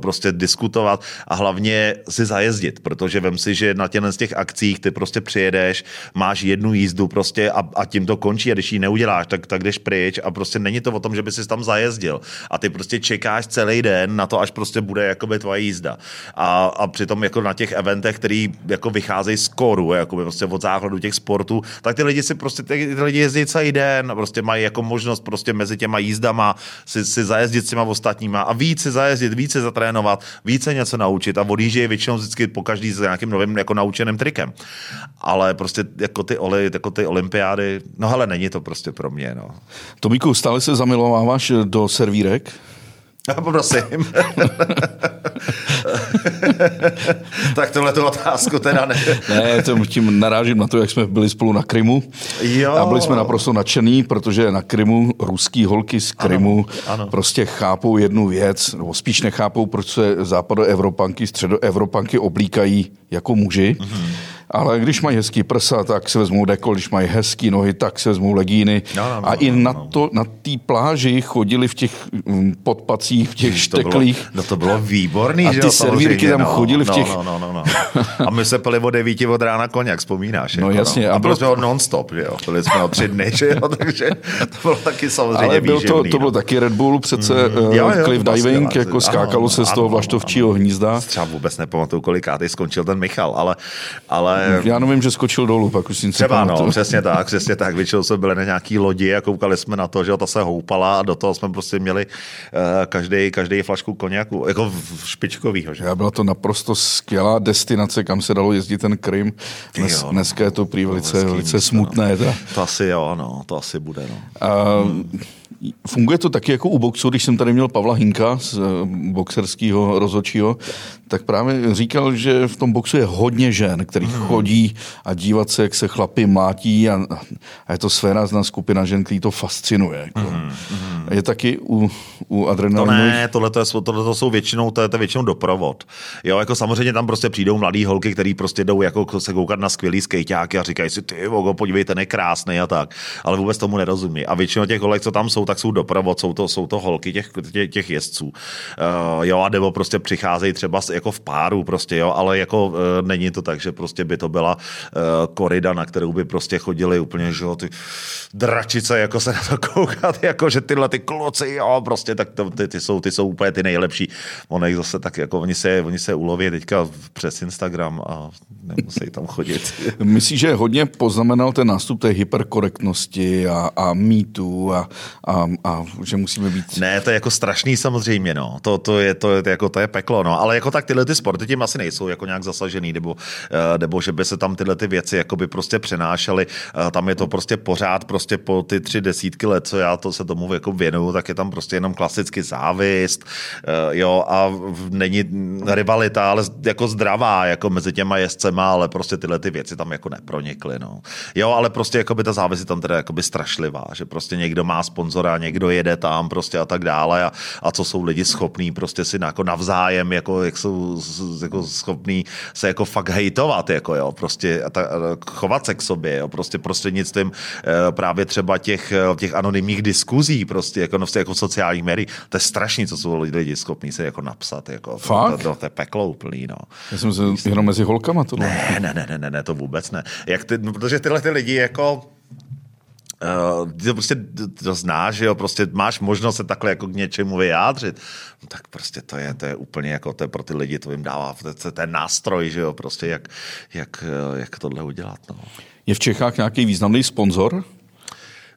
prostě diskutovat a hlavně si zajezdit, protože vem si, že na těchto z těch akcích ty prostě přijedeš, máš jednu jízdu prostě a, a tím to končí a když ji neuděláš, tak, tak jdeš pryč a prostě není to o tom, že by si tam zajezdil a ty prostě čekáš celý den na to, až prostě bude jakoby tvoje jízda. A, a přitom jako na těch eventech, který jako vycházejí z koru, jakoby prostě od základu těch sportů, tak ty lidi si prostě, ty, ty lidi jezdí celý den a prostě mají jako možnost prostě mezi těma jízdama si, si zajezdit s těma ostatníma a víc si zajezdit, více zatrénovat, více něco naučit a odjíždějí většinou vždycky po každý s nějakým novým jako naučeným trikem. Ale prostě jako ty, oli, jako ty olympiády, no hele, není to prostě pro mě, no. Tomíku, stále se zamilováváš do servírek? Prosím. [laughs] tak tohle tu otázku teda ne. ne, to tím narážím na to, jak jsme byli spolu na Krymu. Jo. A byli jsme naprosto nadšený, protože na Krymu ruský holky z Krymu Ano, ano. prostě chápou jednu věc, nebo spíš nechápou, proč se západoevropanky, středoevropanky oblíkají jako muži. Mm-hmm. Ale když mají hezký prsa, tak se vezmou dekol, když mají hezký nohy, tak se vezmou legíny. No, no, no, a i no, na, no. to, na té pláži chodili v těch mm, podpacích, v těch [laughs] To bylo, no to bylo výborný, A že ty jo, servírky tam no, chodily v no, těch- No, no, no, no. A my se pili od devíti od rána koněk, vzpomínáš? No jako, jasně, A a bylo bylo- to non-stop, že jo? Byli jsme o tři dny, že jo? [laughs] Takže to bylo taky samozřejmě Ale byl to, výživný, to no. byl taky Red Bull, přece jo, mm, jo, to cliff bylo diving, skvělé. jako skákalo Ano, se z toho ano, vlaštovčího hnízda. Třeba vůbec nepamatuju, kolikátý skončil ten Michal, ale, ale Já nevím, že skočil dolů, pak už si Třeba no, přesně tak, přesně tak. Většinou jsme byli na nějaký lodi a koukali jsme na to, že ta se houpala a do toho jsme prostě měli uh, každý, každý flašku koněku, jako špičkovýho, že. Já byla to naprosto skvělá destinace, kam se dalo jezdit ten Krym. Dnes, jo, no. dneska je to prý velice, velice místo, smutné. Teda. To asi jo, no, to asi bude, no. A funguje to taky jako u boxu, když jsem tady měl Pavla Hinka z eh, boxerského rozhodčího, tak právě říkal, že v tom boxu je hodně žen, který Hmm. chodí a dívat se, jak se chlapi mlátí a, a je to svérázná skupina žen, který to fascinuje. Jako. Je taky u, u To adrenalinových ne, tohle, to je, tohle to jsou většinou, to je, to je většinou doprovod. Jo, jako samozřejmě tam prostě přijdou mladý holky, který prostě jdou jako se koukat na skvělý skejťáky a říkají si, ty vogo, podívej, ten je krásný a tak. Ale vůbec tomu nerozumí. A většinou těch holek, co tam jsou, tak jsou doprovod, jsou to, jsou to holky těch, těch, těch jezdců. Uh, jo, a nebo prostě přicházejí třeba jako v páru prostě, jo, ale jako uh, není to tak, že prostě by to byla uh, korida, na kterou by prostě chodili úplně, že jo, ty dračice, jako se [laughs] na to koukat, jako že tyhle ty kloci, jo, prostě tak to, ty, ty, jsou, ty jsou úplně ty nejlepší. Jich zase tak, jako oni se, oni se uloví teďka přes Instagram a nemusí tam chodit. [laughs] Myslíš, že hodně poznamenal ten nástup té hyperkorektnosti a, a mýtu a, a, a že musíme být... Ne, to je jako strašný samozřejmě, no. To, to, je, to, je, jako, to je peklo, no. Ale jako tak tyhle ty sporty tím asi nejsou jako nějak zasažený, nebo, eh, nebo že by se tam tyhle ty věci jako by prostě přenášely. Eh, Tam je to prostě pořád prostě po ty tři desítky let, co já to se tomu jako věnuju, tak je tam prostě jenom klasicky závist, eh, jo, a není rivalita, ale jako zdravá, jako mezi těma jezdcema, ale prostě tyhle ty věci tam jako nepronikly, no. Jo, ale prostě jako by ta závist je tam teda jako by strašlivá, že prostě někdo má sponzora, někdo jede tam prostě a tak dále a, a co jsou lidi schopní prostě si jako navzájem, jako, jak jsou jako schopní se jako fakt hejtovat, jako jo, prostě a ta, a chovat se k sobě, jo, prostě prostřednictvím eh, právě třeba těch, eh, těch anonymních diskuzí, prostě jako, no, jako sociálních médií, to je strašný, co jsou lidi, schopní se jako napsat, jako, Fakt? To, to, to, je peklo úplný, no. Já jsem se jenom mezi holkama tohle. Ne, ne, ne, ne, ne, ne, to vůbec ne. Jak ty, no, protože tyhle ty lidi jako Uh, ty to prostě to znáš, že jo, prostě máš možnost se takhle jako k něčemu vyjádřit, no, tak prostě to je, to je úplně jako, to je pro ty lidi, to jim dává, to, je ten nástroj, že jo, prostě jak, jak, eh, jak tohle udělat, no. Je v Čechách nějaký významný sponzor?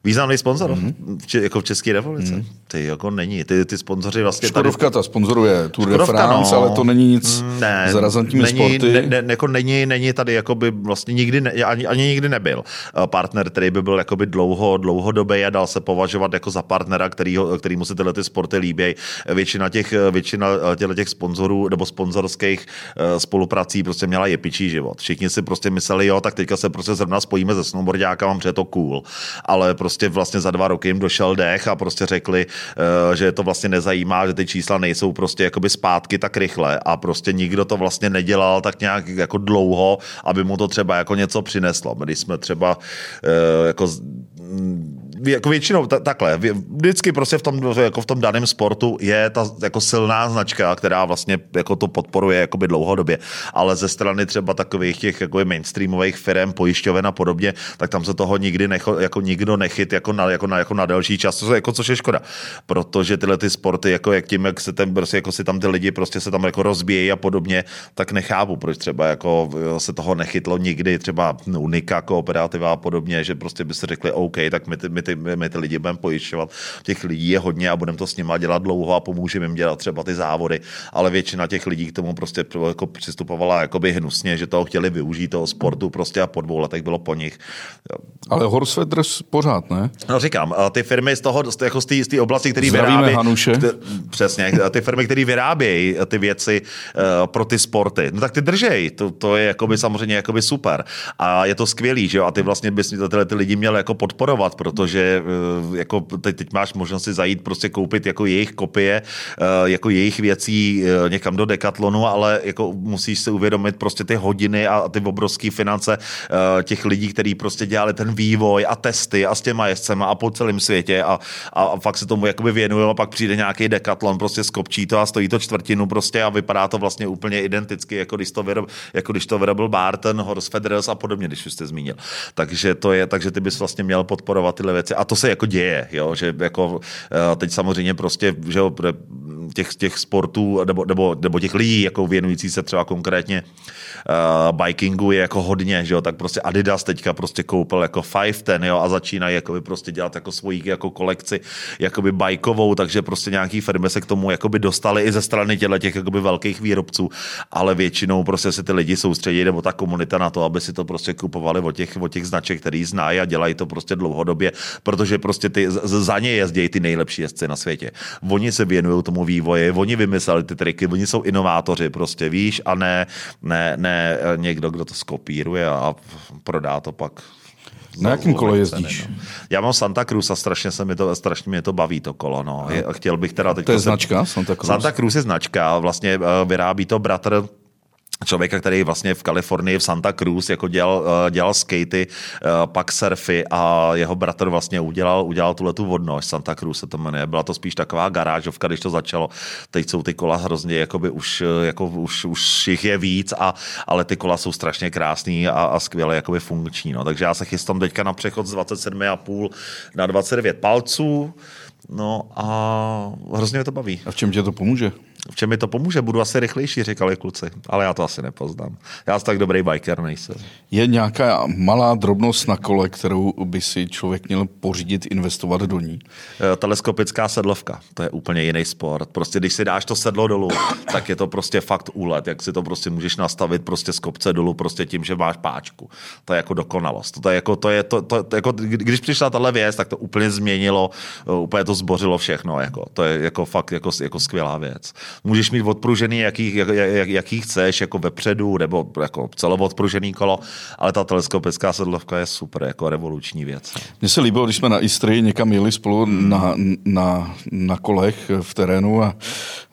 Významný sponzor, Mhm. mm-hmm. v, Če- jako v České republice. Mm-hmm. Ty jako není, ty, ty sponzoři vlastně Škodovka ta sponzoruje Tour de Škodovka, France, no. ale to není nic ne, s razantními není, sporty. Ne, ne, jako není, není tady jakoby vlastně nikdy, ne, ani, ani nikdy nebyl eh, partner, který by byl jakoby dlouho, dlouhodobý a dal se považovat jako za partnera, který, který mu se tyhle ty sporty líbí. Většina těch, většina eh, těch sponzorů nebo sponzorských eh, spoluprací prostě měla jepičí život. Všichni si prostě mysleli, jo, tak teďka se prostě zrovna spojíme se snowboardákama, protože je to cool. Ale prostě vlastně za dva roky jim došel dech a prostě řekli, eh, že je to vlastně nezajímá, že ty čísla nejsou prostě jakoby zpátky tak rychle a prostě nikdo to vlastně nedělal tak nějak jako dlouho, aby mu to třeba jako něco přineslo. Když jsme třeba eh, jako jako většinou ta, takhle, vždycky prostě v tom, jako v tom daném sportu je ta jako silná značka, která vlastně jako to podporuje jakoby dlouhodobě, ale ze strany třeba takových těch jako mainstreamových firm, pojišťoven a podobně, tak tam se toho nikdy necho, jako nikdo nechyt jako na, jako na, jako na delší čas, co, jako, což je škoda, protože tyhle ty sporty, jako jak tím, jak se ten, prostě jako si tam ty lidi prostě se tam jako rozbíjejí a podobně, tak nechápu, proč třeba jako se toho nechytlo nikdy, třeba Unika, kooperativa a podobně, že prostě by si řekli, OK, tak my ty, my ty, my ty lidi budeme pojišťovat. Těch lidí je hodně a budeme to s nima dělat dlouho a pomůžeme jim dělat třeba ty závody, ale většina těch lidí k tomu prostě jako přistupovala jakoby hnusně, že toho chtěli využít toho sportu prostě a po dvou letech bylo po nich. Ale Horsfedder pořád, ne? No říkám, a ty firmy z toho, jako z té, z oblasti, které vyrábějí... Hanuše. T- Přesně, a ty firmy, které vyrábějí ty věci uh, pro ty sporty, no tak ty držej, to, to je jakoby samozřejmě jakoby super. A je to skvělý, že jo, a ty vlastně bys tyhle ty lidi měl jako podporovat, protože že eh, jako teď, teď máš možnost si zajít prostě koupit jako jejich kopie, eh, jako jejich věcí eh, někam do Decathlonu, ale jako musíš si uvědomit prostě ty hodiny a ty obrovské finance těch lidí, kteří prostě dělali ten vývoj a testy a s těma jezdcema a po celém světě a, a fakt se tomu jakoby věnují a pak přijde nějaký Decathlon, prostě skopčí to a stojí to čtvrtinu prostě a vypadá to vlastně úplně identicky, jako když to vyrobil, jako když to vyrobil Barton, Horse Federers a podobně, když už jste zmínil. Takže to je, takže ty bys vlastně měl podporovat tyhle věci. A to se jako děje, jo, že jako eh, teď samozřejmě prostě, že jo, těch, těch sportů nebo, nebo, nebo těch lidí, jako věnující se třeba konkrétně uh, bikingu je jako hodně, že jo, tak prostě Adidas teďka prostě koupil jako Five Ten, jo, a začínají jakoby prostě dělat jako svoji jako kolekci jakoby bajkovou, takže prostě nějaký firmy se k tomu jakoby dostali i ze strany těchto těch jakoby velkých výrobců, ale většinou prostě se ty lidi soustředí nebo ta komunita na to, aby si to prostě kupovali od těch, od těch značek, který znají a dělají to prostě dlouhodobě, protože prostě ty, za ně jezdí ty nejlepší jezdci na světě. Oni se věnují tomu vývoji, oni vymysleli ty triky, oni jsou inovátoři prostě, víš, a ne, ne, ne někdo, kdo to skopíruje a prodá to pak na jakém kole jezdíš? Ceny, no. Já mám Santa Cruz a strašně, se mi to, strašně mě to baví, to kolo. No. Je, chtěl bych teda teď to je značka Santa Cruz? Santa Cruz je značka, vlastně eh, vyrábí to bratr člověka, který vlastně v Kalifornii v Santa Cruz jako dělal, eh, dělal skatey, eh, pak surfy a jeho bratr vlastně udělal, udělal tuhle tu vodnož, Santa Cruz se to jmenuje. Byla to spíš taková garážovka, když to začalo. Teď jsou ty kola hrozně, jakoby už, eh, jako už, už jich je víc, a, ale ty kola jsou strašně krásný a, a skvěle jakoby funkční. No. Takže já se chystám teďka na přechod z 27,5 na 29 palců. No a hrozně mě to baví. A v čem tě to pomůže? V čem mi to pomůže, budu asi rychlejší, říkali kluci, ale já to asi nepoznám. Já jsem tak dobrý biker nejsem. Je nějaká malá drobnost na kole, kterou by si člověk měl pořídit, investovat do ní? Eh, teleskopická sedlovka, to je úplně jiný sport. Prostě když si dáš to sedlo dolů, tak je to prostě fakt úlet, jak si to prostě můžeš nastavit prostě z kopce dolů prostě tím, že máš páčku. To je jako dokonalost. To je jako, to je, to, to, to jako, když přišla tahle věc, tak to úplně změnilo, eh, úplně to zbořilo všechno. Jako. To je jako fakt jako, jako skvělá věc můžeš mít odpružený, jaký, jak, jak, jaký chceš, jako vepředu, nebo jako celovodpružený kolo, ale ta teleskopická sedlovka je super, jako revoluční věc. Mně se líbilo, když jsme na Istrii někam jeli spolu hmm. na, na, na kolech v terénu a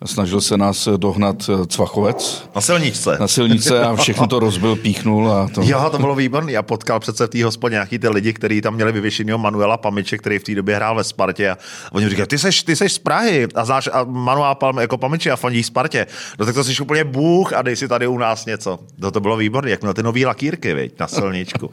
snažil se nás dohnat Cvachovec. Na silničce. Na silnice a všechno to rozbil, píchnul. A to... Jo, to bylo výborné. Já potkal přece v té hospodě nějaký ty lidi, kteří tam měli vyvěšenýho Manuela Pamiče, který v té době hrál ve Spartě. A oni říkají, ty seš, ty seš z Prahy a znáš a Manuela Palm, jako Pamiče a fandíš Spartě. No tak to jsi úplně bůh a dej si tady u nás něco. No to bylo výborné, jak měl ty nový lakírky, viď, na silničku.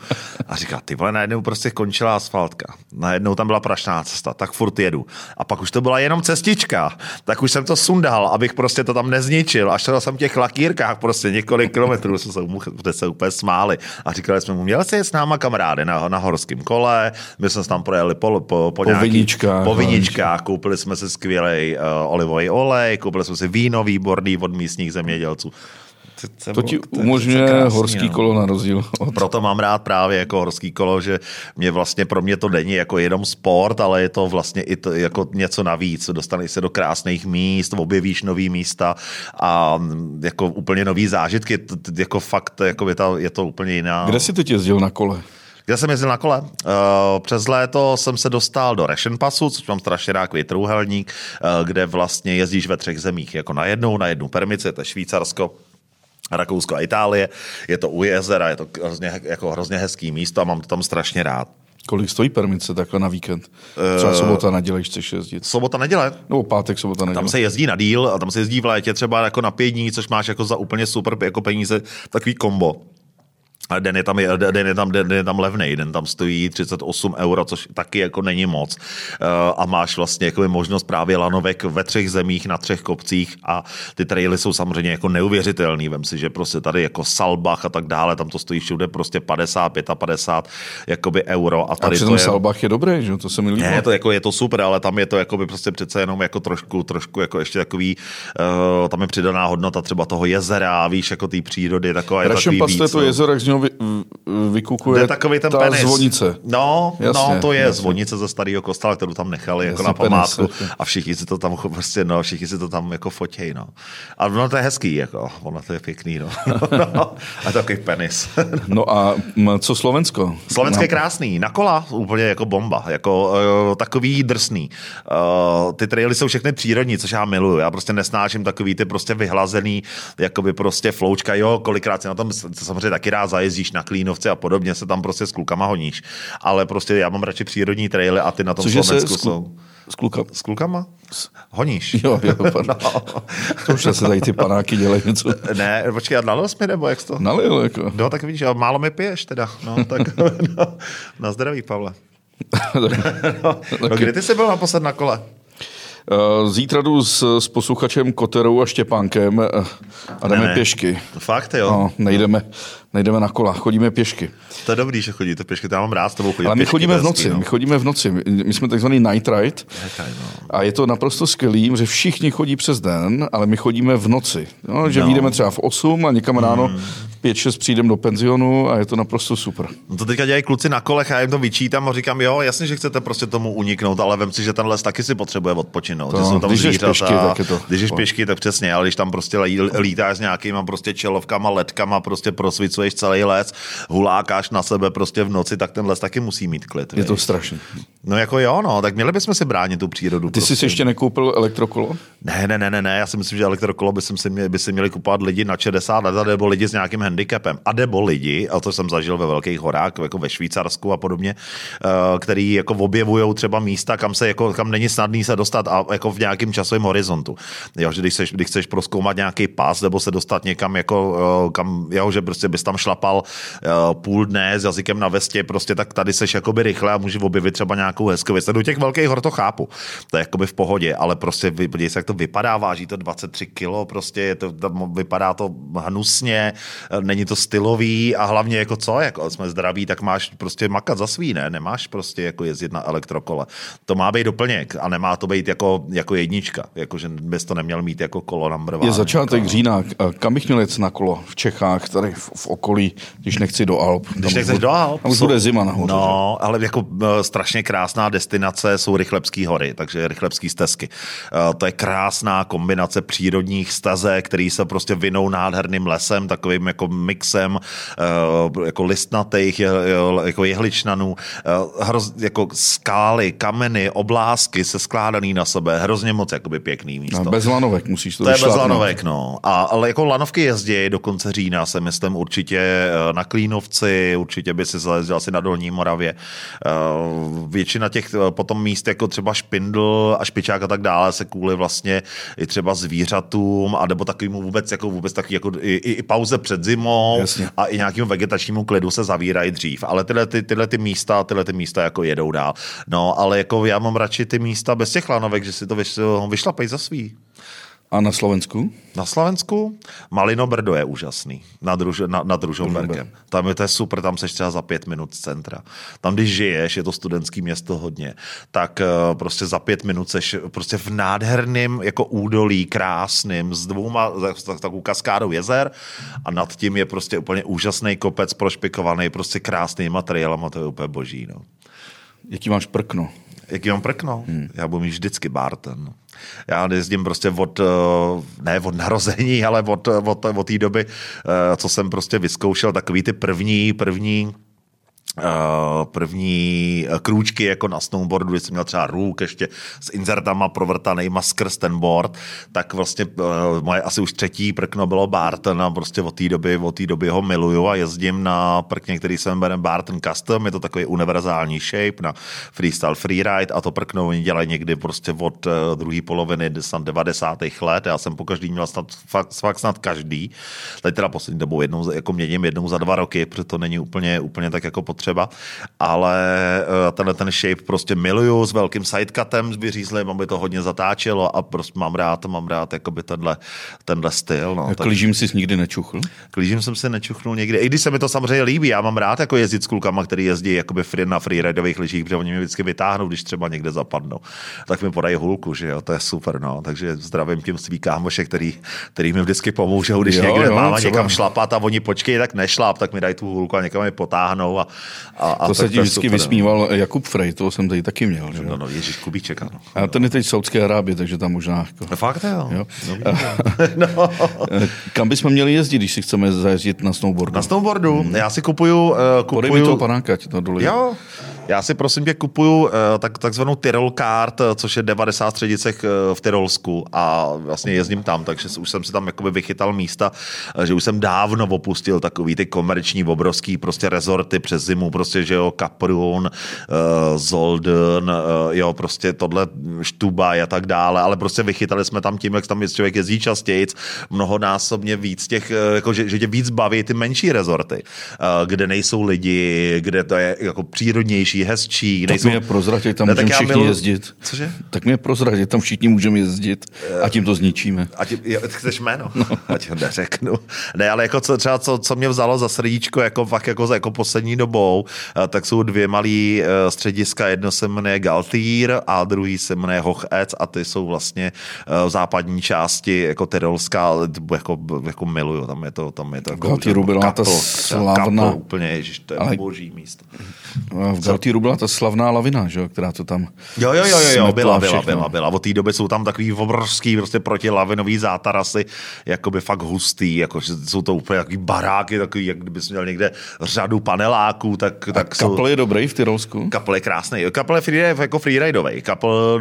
A říká, ty vole, najednou prostě končila asfaltka. Najednou tam byla prašná cesta, tak furt jedu. A pak už to byla jenom cestička. Tak už jsem to sundal, abych prostě to tam nezničil. A šel jsem v těch lakírkách prostě několik kilometrů, jsme se, se úplně smáli. A říkali jsme mu, měl jsi s náma kamarády na, na horském kole, my jsme tam projeli po, po, po, po viničkách. Po viničkách, koupili jsme si skvělý uh, olivový olej, koupili jsme si víno výborný od místních zemědělců. To, to ti umožňuje krásný, horský no. kolo na rozdíl. Od... Proto mám rád právě jako horský kolo, že mě vlastně pro mě to není jako jenom sport, ale je to vlastně i to, jako něco navíc. Dostaneš se do krásných míst, objevíš nový místa a jako úplně nový zážitky. Jako fakt jako je, to, je to úplně jiná. Kde jsi teď jezdil na kole? Kde jsem jezdil na kole? Uh, přes léto jsem se dostal do Ration Passu, což mám strašně rád trůhelník, uh, kde vlastně jezdíš ve třech zemích, jako na jednou, na jednu permici, to je Švýcarsko, Rakousko a Itálie. Je to u jezera, je to hrozně, jako hrozně hezký místo a mám to tam strašně rád. Kolik stojí permice takhle na víkend? Třeba sobota, neděle, když chceš jezdit. Sobota, neděle? Nebo pátek, sobota, neděle. Tam se jezdí na díl a tam se jezdí v létě třeba jako na pět dní, což máš jako za úplně super jako peníze, takový kombo. Ale den je tam, den je tam, den je tam levný, den tam stojí 38 euro, což taky jako není moc. Eh, a máš vlastně jako možnost právě lanovek ve třech zemích, na třech kopcích a ty traily jsou samozřejmě jako neuvěřitelný. Vem si, že prostě tady jako Salbach a tak dále, tam to stojí všude prostě 50, 55 jakoby euro. A tady a to je... Salbach je dobrý, že to se mi líbí. Ne, to jako je to super, ale tam je to jako by prostě přece jenom jako trošku, trošku jako ještě takový, uh, tam je přidaná hodnota třeba toho jezera, víš, jako té přírody, taková je takový víc, to no. jezero, jak z něho vykukuje takový ten ta penis. zvonice. No, Jasně, no, to je jasně. zvonice ze starého kostela, kterou tam nechali jako Jasně, na penis, památku jasně. a všichni si to tam [laughs] prostě, no, všichni si to tam jako fotějí, no. A ono to je hezký, jako, ono to je pěkný, no. [laughs] no a takový penis. [laughs] No a co Slovensko? Slovenské No, je krásný, na kola úplně jako bomba, jako uh, takový drsný. Uh, ty traily jsou všechny přírodní, což já miluju. Já prostě nesnáším takový ty prostě vyhlazený, jakoby prostě floučka, jo, kolikrát si na tom samozřejmě taky rád zajezdíš na Klínovce a podobně se tam prostě s klukama honíš. Ale prostě já mám radši přírodní traily a ty na tom Cože se Slovensku s, jsou. s kluka... S klukama? Honíš? [laughs] Jo, jo. No. To už se tady ty panáky dělají něco. Ne, počkej, a nalil jsi mi, nebo jak to? Nalil, jako. No, tak vidíš, ale málo mi piješ teda. No, tak [laughs] no, na zdraví, Pavle. [laughs] No, no, kdy ty jsi byl naposled na kole? Eh, Zítra jdu s, s posluchačem Koterou a Štěpánkem eh, a jdeme Ne, ne. pěšky. Fakt, jo. No, nejdeme, nejdeme na kola, chodíme pěšky. To je dobrý, že chodíte pěšky, to já mám rád s tebou chodit Ale my pěšky, chodíme v noci, hezký, my chodíme v noci. My- jsme takzvaný night ride Hekaj, no. a je to naprosto skvělý, že všichni chodí přes den, ale my chodíme v noci. No, že No. no. vyjdeme třeba v 8 a někam ráno v 5-6 přijdeme do penzionu a je to naprosto super. No to teďka dělají kluci na kolech a já jim to vyčítám a říkám, jo, jasně, že chcete prostě tomu uniknout, ale vem si, že ten les taky si potřebuje odpočinout. To, že jsou tam když zvířata, pěšky, tak je to- Když jdeš to. pěšky, tak přesně, ale když tam prostě lí- lítáš s nějakýma prostě čelovkama, letkama, prostě prosvicuješ celý les, hulákáš na sebe prostě v noci, tak ten les taky musí mít klid. Je to strašný. No jako jo, no, tak měli bychom si bránit tu přírodu. Ty prostě. jsi si ještě nekoupil elektrokolo? Ne, ne, ne, ne, ne, já si myslím, že elektrokolo by, si měli, by si měli kupovat lidi na 60 let, nebo lidi s nějakým handicapem. A nebo lidi, a to jsem zažil ve velkých horách, jako ve Švýcarsku a podobně, eh, který jako objevují třeba místa, kam se jako, kam není snadný se dostat a jako v nějakém časovém horizontu. Jo, že když, seš, když chceš proskoumat nějaký pás nebo se dostat někam jako, eh, kam, jo, že prostě bys tam šlapal eh, půl dne s jazykem na vestě, prostě tak tady seš jakoby rychle a můžeš objevit třeba nějakou hezkou věc. Do těch velkých hor to chápu, to je jakoby v pohodě, ale prostě podívej se, jak to vypadá, váží to 23 kilo, prostě je to, vypadá to hnusně, eh, není to stylový a hlavně jako co, jako jsme zdraví, tak máš prostě makat za svý, ne? Nemáš prostě jako jezdit na elektrokole. To má být doplněk a nemá to být jako, jako jednička, jakože bys to neměl mít jako kolo number one. Je začátek října. A Kam bych měl jet na kolo? V Čechách, tady v, v okolí, když nechci do Alp. Když nechceš do Alp. Tam už bude zima nahoře. že? No, ale jako eh, strašně krásná destinace jsou Rychlebský hory, takže Rychlebský stezky. Eh, To je krásná kombinace přírodních stezek, který se prostě vinou nádherným lesem, takovým jako mixem eh, jako listnatých, jako jehličnanů, eh, hroz, jako skály, kameny, oblásky se skládaný na sebe, hrozně moc jakoby pěkný místo. No, bez lanovek musíš to To je bez lanovek, no. A, ale jako lanovky jezdí do konce října, se myslím určitě eh, na Klínovci, určitě by si zalezl asi na Dolní Moravě. Eh, Většina těch eh, potom míst, jako třeba Špindl a Špičák a tak dále, se kvůli vlastně i třeba zvířatům, a nebo takovému vůbec, jako vůbec taky jako i, i, pauze před zimou Jasně. a i nějakému vegetačnímu klidu se zavírají dřív. Ale tyhle, ty, tyhle ty místa, tyhle ty místa jako jedou dál. No, ale jako já mám radši ty místa bez těch lanovek, že si to vyš, vyšlapej za svý. A na Slovensku? Na Slovensku Malino Brdo je úžasný, nad, Ruž, na, nad Ružomberkem. Tam je to je super, tam seš třeba za pět minut z centra. Tam, když žiješ, je to studentský město hodně, tak eh, prostě za pět minut seš prostě v nádherném jako údolí, krásným, s dvouma, s tak- takovou kaskádou jezer a nad tím je prostě úplně úžasný kopec prošpikovaný, prostě krásný materiálem to je úplně boží. No. Jaký máš prkno? Jaký mám prkno? Hmm. Já budu mít vždycky Barton. Já jezdím prostě od, eh, ne od narození, ale od, od, od té doby, eh, co jsem prostě vyzkoušel takový ty první, první eh, první eh, krůčky jako na snowboardu, když jsem měl třeba růk ještě s insertama provrtanýma skrz ten board, tak vlastně eh, moje asi už třetí prkno bylo Barton a prostě od té doby, od té doby ho miluju a jezdím na prkně, který se jmenuje Barton Custom, je to takový univerzální shape na freestyle freeride a to prkno oni dělají někdy prostě od eh, druhé poloviny snad 90. let, já jsem po každý měl snad, fakt, fakt snad každý, teď teda poslední dobou jednou, jako měním jednou za dva roky, protože to není úplně, úplně tak jako potřeba třeba, ale uh, tenhle ten shape prostě miluju s velkým sidecutem, s vyřízlým, aby to hodně zatáčelo a prostě mám rád, mám rád jakoby tenhle, tenhle styl. No. Tak klížím si nikdy nečuchl? Klížím jsem si nečuchnul někdy, i když se mi to samozřejmě líbí, já mám rád jako jezdit s klukama, který jezdí jakoby free, na freeridových lyžích, protože oni mě vždycky vytáhnou, když třeba někde zapadnou. Tak mi podají hulku, že jo, to je super, no. Takže zdravím tím svý kámoše, který, který mi vždycky pomůžou, když jo, někde jo, mám třeba. někam šlapat a oni počkej, tak nešlap, tak mi dají tu hulku a někam mi potáhnou. A, a, a to se ti vždycky super, no. vysmíval. Jakub Frey, to jsem tady taky měl. Že? No, no, Ježíš Kubíček, ano. A ten je teď v Saudské Arábie, takže tam možná. Jako... No, fakt jo. jo. No, [laughs] no. Kam bychom měli jezdit, když si chceme zajezdit na snowboardu? Na snowboardu? Hmm. Já si kupuju... Uh, kupuju... Podej mi toho panánka, to dolů. Jo, já si prosím tě kupuju uh, tak, takzvanou Tyrol Card, eh, což je 90 středicech uh, v Tyrolsku a vlastně jezdím tam, takže už jsem si tam jakoby vychytal místa, že už jsem dávno opustil takový ty komerční obrovský prostě rezorty přes zimu, prostě, že jo, Kaprun, uh, Zolden, uh, jo, prostě tohle Štubaj a tak dále, ale prostě vychytali jsme tam tím, jak tam člověk jezdí častěji, mnohonásobně víc těch, jako, že, že tě víc baví ty menší rezorty, uh, kde nejsou lidi, kde to je jako přírodnější, hezčí. Tak nejsou... mi je prozradit, tam můžeme všichni milu... jezdit. Cože? Tak mi je prozradit, tam všichni můžeme jezdit a tím to zničíme. A tím, jo, chceš jméno? No. [laughs] Ať ho neřeknu. Ne, ale jako co, třeba co, co mě vzalo za srdíčko jako fakt jako, jako poslední dobou, eh, tak jsou dvě malý eh, střediska, jedno se jmenuje Galtýr a druhý se jmenuje Hochec a ty jsou vlastně eh, v západní části jako Tyrolská, jako, jako miluju, tam je to, tam je to jako, Galtýru byla ta slavná. úplně, ježiš, to je ale... boží místo. V Galtýru Týru byla ta slavná lavina, že, která to tam Jo, jo, jo, jo, jo byla, byla, byla, byla. Od té doby jsou tam takový obrovský prostě protilavinový zátarasy, jakoby fakt hustý, jako, jsou to úplně takový baráky, takový, jak kdybys měl někde řadu paneláků, tak, A tak kapel jsou... je dobrý v Tyrolsku? Kapel je krásný. Kapel je free, jako freeridový. Kapel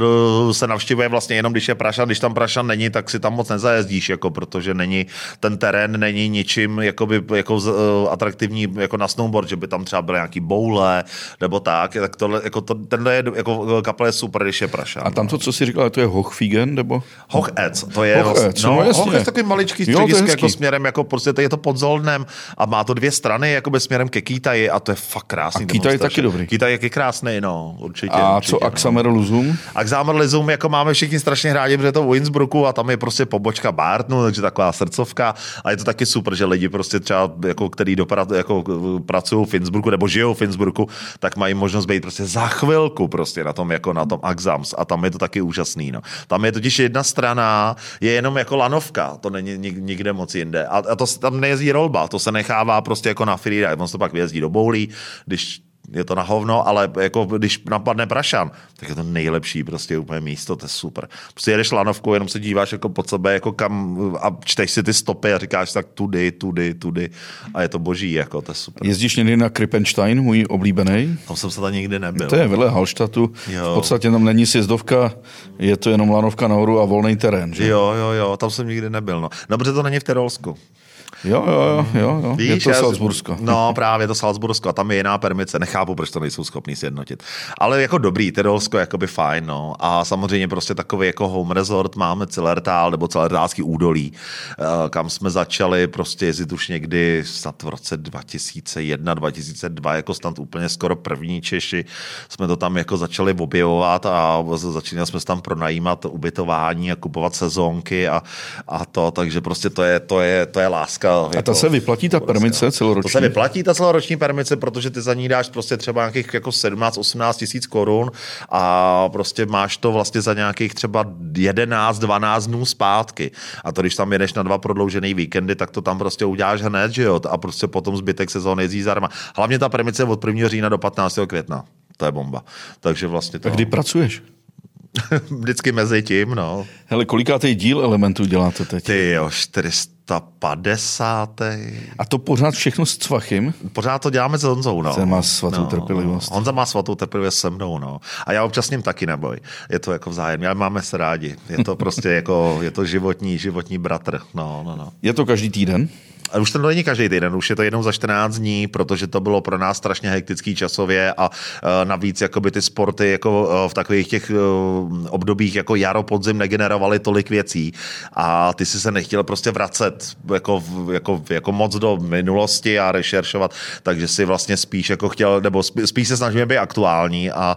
se navštěvuje vlastně jenom, když je prašan. Když tam prašan není, tak si tam moc nezajezdíš, jako, protože není, ten terén není ničím jakoby, jako, uh, atraktivní jako na snowboard, že by tam třeba byly nějaký boule, nebo tak tak, tohle, jako to, tenhle je, jako kaple je super, když je prašan. A tam to, co jsi říkal, to je Hochfigen, nebo? Hochec, to je, Hochec, no, no jasně. Hoch je takový maličký středisko, jako směrem, jako prostě je to pod Zoldnem a má to dvě strany, jako směrem ke Kýtaji a to je fakt krásný. A Kýtaj je taky dobrý. Kýtaj je taky krásný, no, určitě. A určitě, co no. Axamer Luzum? Axamer Luzum, jako máme všichni strašně rádi, protože je to v Innsbrucku a tam je prostě pobočka Bartnu, takže taková srdcovka a je to taky super, že lidi prostě třeba, jako, který doprat, jako, pracují v Innsbrucku nebo žijou v Innsbrucku, tak mají možnost být prostě za chvilku prostě na tom, jako na tom Axams a tam je to taky úžasný. No. Tam je totiž jedna strana, je jenom jako lanovka, to není nikde moc jinde. A, a to tam nejezdí rolba, to se nechává prostě jako na freeride, on se pak vyjezdí do boulí, když je to na hovno, ale jako když napadne Prašan, tak je to nejlepší prostě úplně místo, to je super. Prostě jedeš lanovku, jenom se díváš jako pod sebe, jako kam a čteš si ty stopy a říkáš tak tudy, tudy, tudy a je to boží, jako to je super. Jezdíš někdy na Krippenstein, můj oblíbený? Tam jsem se tam nikdy nebyl. To je vedle Halštatu, jo. v podstatě tam není sjezdovka, je to jenom lanovka nahoru a volný terén, že? Jo, jo, jo, tam jsem nikdy nebyl, no. Dobře, to není v Tyrolsku. Jo, jo, jo, jo, jo. Víš, je to Salzbursko. No, právě to Salzbursko a tam je jiná permice. Nechápu, proč to nejsou schopní sjednotit. Ale jako dobrý, Tyrolsko je jakoby fajn, no. A samozřejmě prostě takový jako home resort máme Celertál nebo Celertálský údolí, eh, kam jsme začali prostě jezdit už někdy snad v roce 2001, 2002, jako snad úplně skoro první Češi. Jsme to tam jako začali objevovat a začínali jsme se tam pronajímat ubytování a kupovat sezónky a, a to, takže prostě to je, to je, to je láska a ta se vyplatí, ta permice celoroční? To se vyplatí, ta celoroční permice, protože ty za ní dáš prostě třeba nějakých jako 17-18 tisíc korun a prostě máš to vlastně za nějakých třeba 11-12 dnů zpátky. A to, když tam jedeš na dva prodloužené víkendy, tak to tam prostě uděláš hned, že jo? A prostě potom zbytek sezóny jezdí zdarma. Hlavně ta permice od 1. října do 15. května. To je bomba. Takže vlastně to... A kdy pracuješ? [laughs] Vždycky mezi tím, no. Hele, kolikátý díl elementů děláte teď? Ty jo, 450. A to pořád všechno s Cvachym? Pořád to děláme s Honzou, no. Ten má svatou no, trpělivost. Honza má svatou trpělivost se mnou, no. A já občas s ním taky neboj. Je to jako vzájemně, ale máme se rádi. Je to prostě [laughs] jako, je to životní, životní bratr, no, no, no. Je to každý týden? A už to není každý týden, už je to jednou za 14 dní, protože to bylo pro nás strašně hektický časově a uh, navíc jakoby ty sporty jako uh, v takových těch uh, obdobích jako jaro, podzim negenerovaly tolik věcí a ty si se nechtěl prostě vracet jako, jako, jako moc do minulosti a rešeršovat, takže si vlastně spíš jako chtěl, nebo spíš se snažíme být aktuální a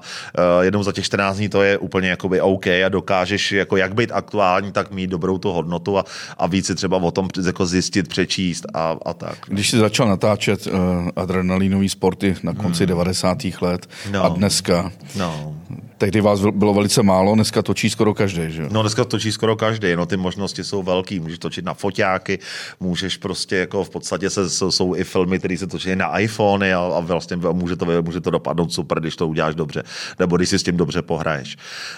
jednou za těch 14 dní to je úplně jakoby OK a dokážeš jako jak být aktuální, tak mít dobrou tu hodnotu a, a víc si třeba o tom jako zjistit, přečíst a, a tak. Když jsi začal natáčet uh, adrenalinové sporty na konci hmm. 90. let no. a dneska, no. Tehdy vás bylo velice málo, dneska točí skoro každý, že? No dneska točí skoro každý, no ty možnosti jsou velký, můžeš točit na foťáky, můžeš prostě jako v podstatě se, jsou i filmy, které se točí na iPhony a, a vlastně může to, může to dopadnout super, když to uděláš dobře, nebo když si s tím dobře pohraješ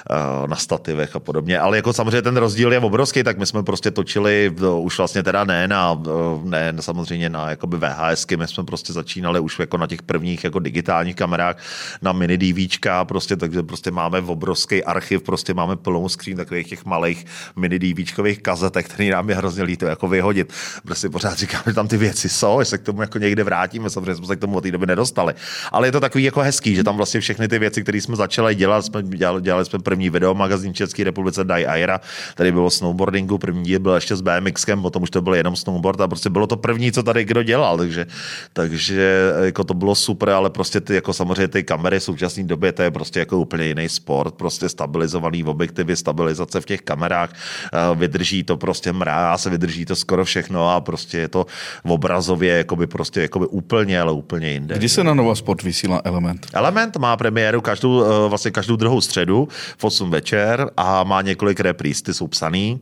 uh, na stativech a podobně. Ale jako samozřejmě ten rozdíl je obrovský, tak my jsme prostě točili to už vlastně teda ne na, ne samozřejmě na jakoby VHSky, my jsme prostě začínali už jako na těch prvních jako digitálních kamerách na mini DVčka, prostě, takže prostě máme v obrovský archiv, prostě máme plnou skříň takových těch malých mini DVčkových kazetek, který nám je hrozně líto jako vyhodit. Prostě pořád říkám, že tam ty věci jsou, že se k tomu jako někde vrátíme, samozřejmě jsme se k tomu od té doby nedostali. Ale je to takový jako hezký, že tam vlastně všechny ty věci, které jsme začali dělat, jsme dělali, dělali jsme první video magazín České republice Dai Aira, tady bylo snowboardingu, první díl byl ještě s BMXkem, potom už to byl jenom snowboard a prostě bylo to první, co tady kdo dělal, takže, takže jako to bylo super, ale prostě ty jako samozřejmě ty kamery v současné době, to je prostě jako úplně jiný sport, prostě stabilizovaný v objektivy, stabilizace v těch kamerách, eh, vydrží to prostě mráz, vydrží to skoro všechno a prostě je to v obrazově jakoby prostě jakoby úplně, ale úplně jinde. Kdy se na Nova Sport vysílá Element? Element má premiéru každou, eh, vlastně každou druhou středu v 8 večer a má několik repríz, ty jsou psaný,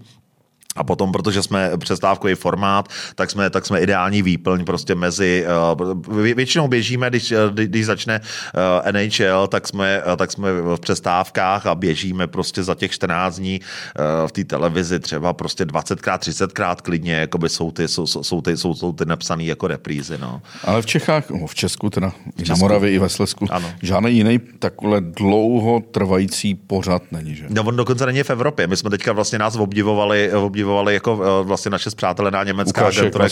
a potom, protože jsme přestávkový formát, tak jsme, tak jsme ideální výplň prostě mezi, uh, většinou běžíme, když, když začne eh, NHL, tak jsme, tak jsme v přestávkách a běžíme prostě za těch 14 dní v té televizi třeba prostě 20krát, 30krát klidně, jakoby jsou ty, jsou, jsou ty, jsou, jsou ty napsané jako reprízy. No. Ale v Čechách, no v Česku teda, v Česku. na Moravě i ve Slesku, ano. žádný jiný takhle dlouho trvající pořad není, že? No on dokonce není v Evropě. My jsme teďka vlastně nás obdivovali, obdivovali obdivovali jako uh, vlastně naše přátelé německá agentura.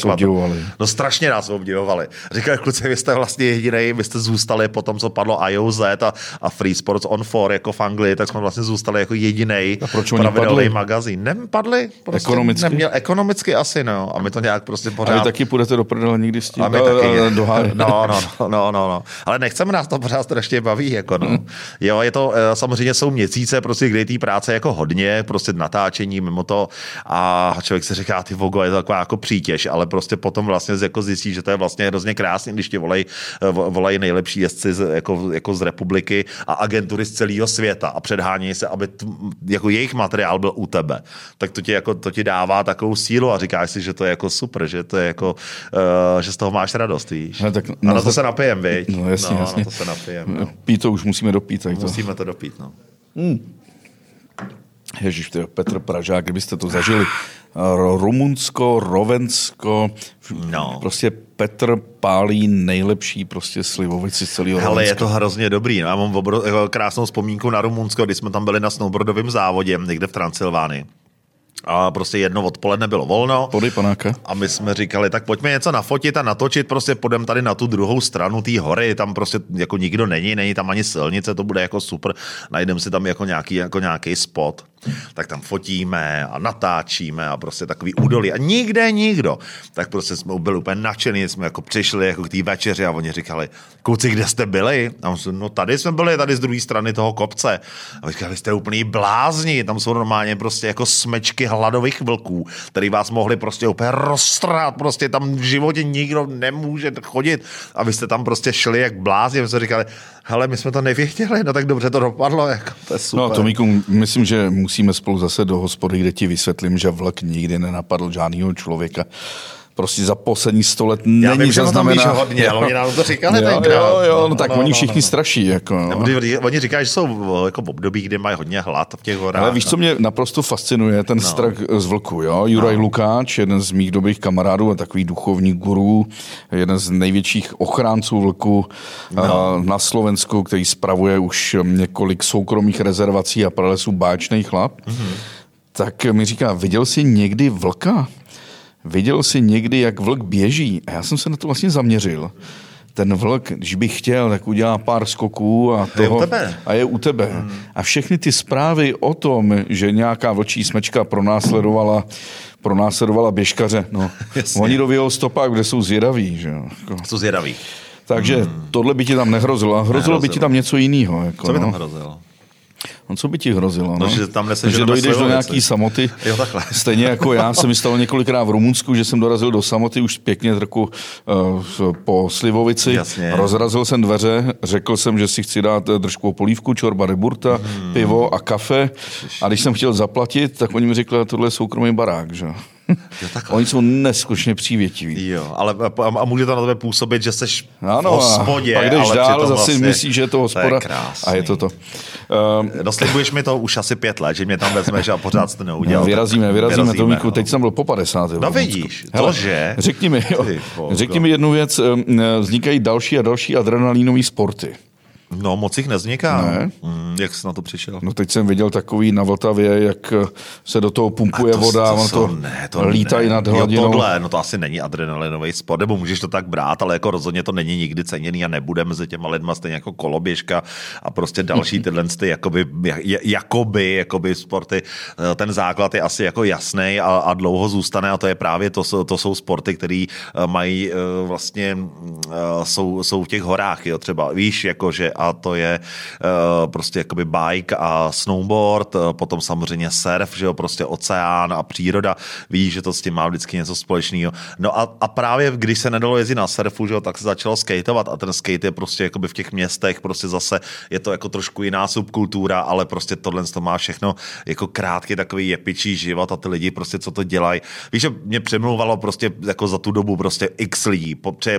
No strašně nás obdivovali. Říkali, kluci, vy jste vlastně jediný, vy jste zůstali po tom, co padlo IOZ a, a Free Sports on 4 jako v Anglii, tak jsme vlastně zůstali jako jediný pravidelný magazín. Nepadli? Prostě ekonomicky? Neměl, ekonomicky asi, no. A my to nějak prostě pořád... A vy taky půjdete do prdele nikdy s tím. A my taky. Do no, no, no, no, no, no. Ale nechceme nás to pořád strašně baví, jako no. Hmm. Jo, je to, eh, samozřejmě jsou měsíce, prostě, kde té práce jako hodně, prostě natáčení mimo to a člověk se říká, ty vogo, je to taková jako přítěž, ale prostě potom vlastně jako zjistí, že to je vlastně hrozně krásný, když ti volají volaj nejlepší jezdci z, jako, jako z republiky a agentury z celého světa a předhání se, aby t, jako jejich materiál byl u tebe. Tak to ti, jako, to ti dává takovou sílu a říkáš si, že to je jako super, že to je jako, uh, že z toho máš radost, víš. No, tak a na to se napijem, viď? No jasně, no, jasně. Na to se napijem, no. Pít to už musíme dopít. Tak to. Musíme to dopít, no. Hmm. Ježíš, Petr Pražák, kdybyste to zažili. Rumunsko, Rovensko, no. prostě Petr pálí nejlepší prostě slivovici z celého Ale je to hrozně dobrý. No, já mám obro, jako krásnou vzpomínku na Rumunsko, když jsme tam byli na snowboardovém závodě někde v Transylvánii. A prostě jedno odpoledne bylo volno. Pody panáka. A my jsme říkali, tak pojďme něco nafotit a natočit, prostě půjdeme tady na tu druhou stranu té hory, tam prostě jako nikdo není, není tam ani silnice, to bude jako super, najdeme si tam jako nějaký, jako nějaký spot tak tam fotíme a natáčíme a prostě takový údolí a nikde nikdo. Tak prostě jsme byli úplně nadšení, jsme jako přišli jako k té večeři a oni říkali, kluci, kde jste byli? A jsme, no tady jsme byli, tady z druhé strany toho kopce. A říkali, jste úplný blázni, tam jsou normálně prostě jako smečky hladových vlků, který vás mohli prostě úplně roztrát, prostě tam v životě nikdo nemůže chodit a vy jste tam prostě šli jak blázni, my jsme říkali, hele, my jsme to nevěděli, no tak dobře to dopadlo, jako, to je super. No Tomíku, myslím, že musíme spolu zase do hospody, kde ti vysvětlím, že vlk nikdy nenapadl žádného člověka prostě za poslední sto let není Já vím, zaznamená... že hodně, ale oni nám to říkali jo, tenkrát. Jo, jo, no, tak no, oni všichni no, no. straší. Jako, no. Oni říkají, že jsou jako v období, kdy mají hodně hlad v těch horách. Ale víš, co mě naprosto fascinuje, ten no. strach z vlku. Jo? Juraj no. Lukáč, jeden z mých dobrých kamarádů a takový duchovní guru, jeden z největších ochránců vlku no. na Slovensku, který spravuje už několik soukromých rezervací a pralesů báčnej chlap, mm-hmm. tak mi říká, viděl jsi někdy vlka? Viděl jsi někdy, jak vlk běží? A já jsem se na to vlastně zaměřil. Ten vlk, když by chtěl, tak udělá pár skoků a, toho, je u tebe. a je u tebe. Hmm. A všechny ty zprávy o tom, že nějaká vlčí smečka pronásledovala, pronásledovala běžkaře, no, [laughs] oni do jeho stopách, kde jsou zvědaví. Že? Jako. Jsou zvědaví. Takže hmm. tohle by ti tam nehrozilo. A hrozilo nehrozilo. by ti tam něco jiného. Jako, Co by tam no. hrozilo? No co by ti hrozilo? No, že tam že dojdeš do nějaký samoty. Jo, takhle. [laughs] Stejně jako já se mi stalo několikrát v Rumunsku, že jsem dorazil do samoty už pěkně trochu uh, po Slivovici. Jasně. Rozrazil jsem dveře, řekl jsem, že si chci dát eh, držkovou polívku, čorba reburta, hmm. pivo a kafe. A když jsem chtěl zaplatit, tak oni mi řekli, že tohle je soukromý barák. Že? Jo, Oni jsou neskutečně přívětiví. Jo, ale a, a může to na tebe působit, že jsi ano, v hospodě, pak jdeš ale dál, zase vlastně, myslíš, že je to hospoda. To je a je to to. Um, Doslibuješ mi to už asi pět let, že mě tam vezmeš a pořád to neudělal. vyrazíme, vyrazíme, vyrazíme Tomíku, no. teď jsem byl po 50. No vidíš, Hele, že? Řekni mi, jo, [laughs] řekni mi jednu věc, vznikají další a další adrenalínové sporty. No, moc jich nevzniká. Ne? Mm, jak jsi na to přišel? No teď jsem viděl takový na Vltavě, jak se do toho pumpuje to, voda, to, to, to, ne, to lítají ne. nad hladinou. Jo, tohle, no to asi není adrenalinový sport, nebo můžeš to tak brát, ale jako rozhodně to není nikdy ceněný a nebude mezi těma lidma stejně jako koloběžka a prostě další [laughs] tyhle ty jakoby, jakoby, jakoby sporty. Eh, ten základ je asi jako jasný a, a dlouho zůstane a to je právě to, to jsou sporty, které eh, mají eh, vlastně, jsou, jsou v těch horách, jo, třeba víš, jako že a to je uh, prostě jakoby bike a snowboard, uh, potom samozřejmě surf, že jo, prostě oceán a příroda, víš, že to s tím má vždycky něco společného. No a, a právě když se nedalo jezdit na surfu, že jo, tak se začalo skateovat a ten skate je prostě jakoby v těch městech, prostě zase je to jako trošku jiná subkultura, ale prostě tohle to má všechno jako krátký takový jepičí život a ty lidi prostě co to dělají. Víš, že mě přemlouvalo prostě jako za tu dobu prostě x lidí,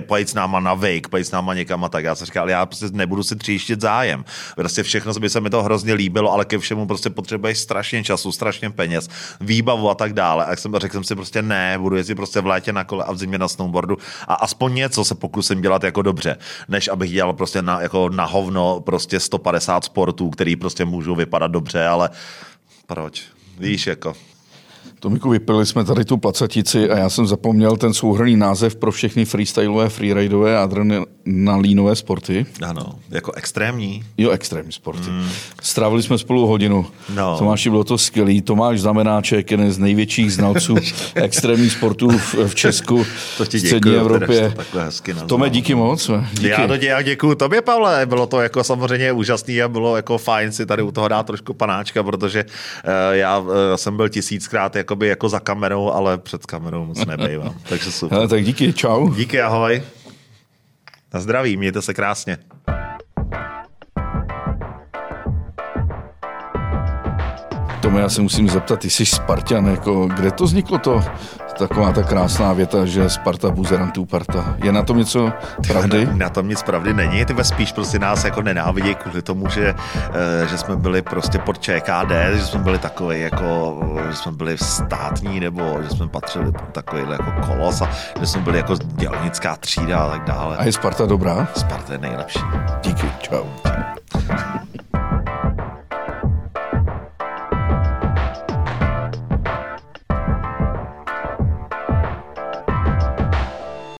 pojď s náma na wake, pojď s náma někam a tak. Já jsem říkal, já prostě nebudu si tři přijíždět zájem. Prostě všechno by se mi to hrozně líbilo, ale ke všemu prostě potřebuješ strašně času, strašně peněz, výbavu a tak dále. A jsem řekl jsem si prostě ne, budu jezdit prostě v létě na kole a v zimě na snowboardu a aspoň něco se pokusím dělat jako dobře, než abych dělal prostě na, jako na hovno prostě 150 sportů, který prostě můžou vypadat dobře, ale proč? Víš, jako Tomiku, vypili jsme tady tu placatici a já jsem zapomněl ten souhrný název pro všechny freestylové, freeridové a adrenalínové sporty. Ano, jako extrémní. Jo, extrémní sporty. Mm. Strávili jsme spolu hodinu. No. Tomáši, bylo to skvělý. Tomáš Zamenáček, jeden z největších znalců [laughs] extrémních sportů v, v Česku, to ti v střední Evropě. To Tome, díky moc. Díky. Já to děkuji, děkuji tobě, Pavle. Bylo to jako samozřejmě úžasný a bylo jako fajn si tady u toho dát trošku panáčka, protože uh, já uh, jsem byl tisíckrát jako jakoby jako za kamerou, ale před kamerou moc nebejvám. [laughs] Takže super. Hele, tak díky, čau. Díky, ahoj. Na zdraví, mějte se krásně. Tomu já se musím zeptat, ty jsi Spartan, jako, kde to vzniklo to, taková ta krásná věta, že Sparta buzerantů parta. Je na tom něco pravdy? Na, na tom nic pravdy není, ty spíš prostě nás jako nenávidí kvůli tomu, že, eh, že jsme byli prostě pod ČKD, že jsme byli takový jako, že jsme byli státní nebo že jsme patřili pod takový jako kolos a že jsme byli jako dělnická třída a tak dále. A je Sparta dobrá? Sparta je nejlepší. Díky, čau. čau.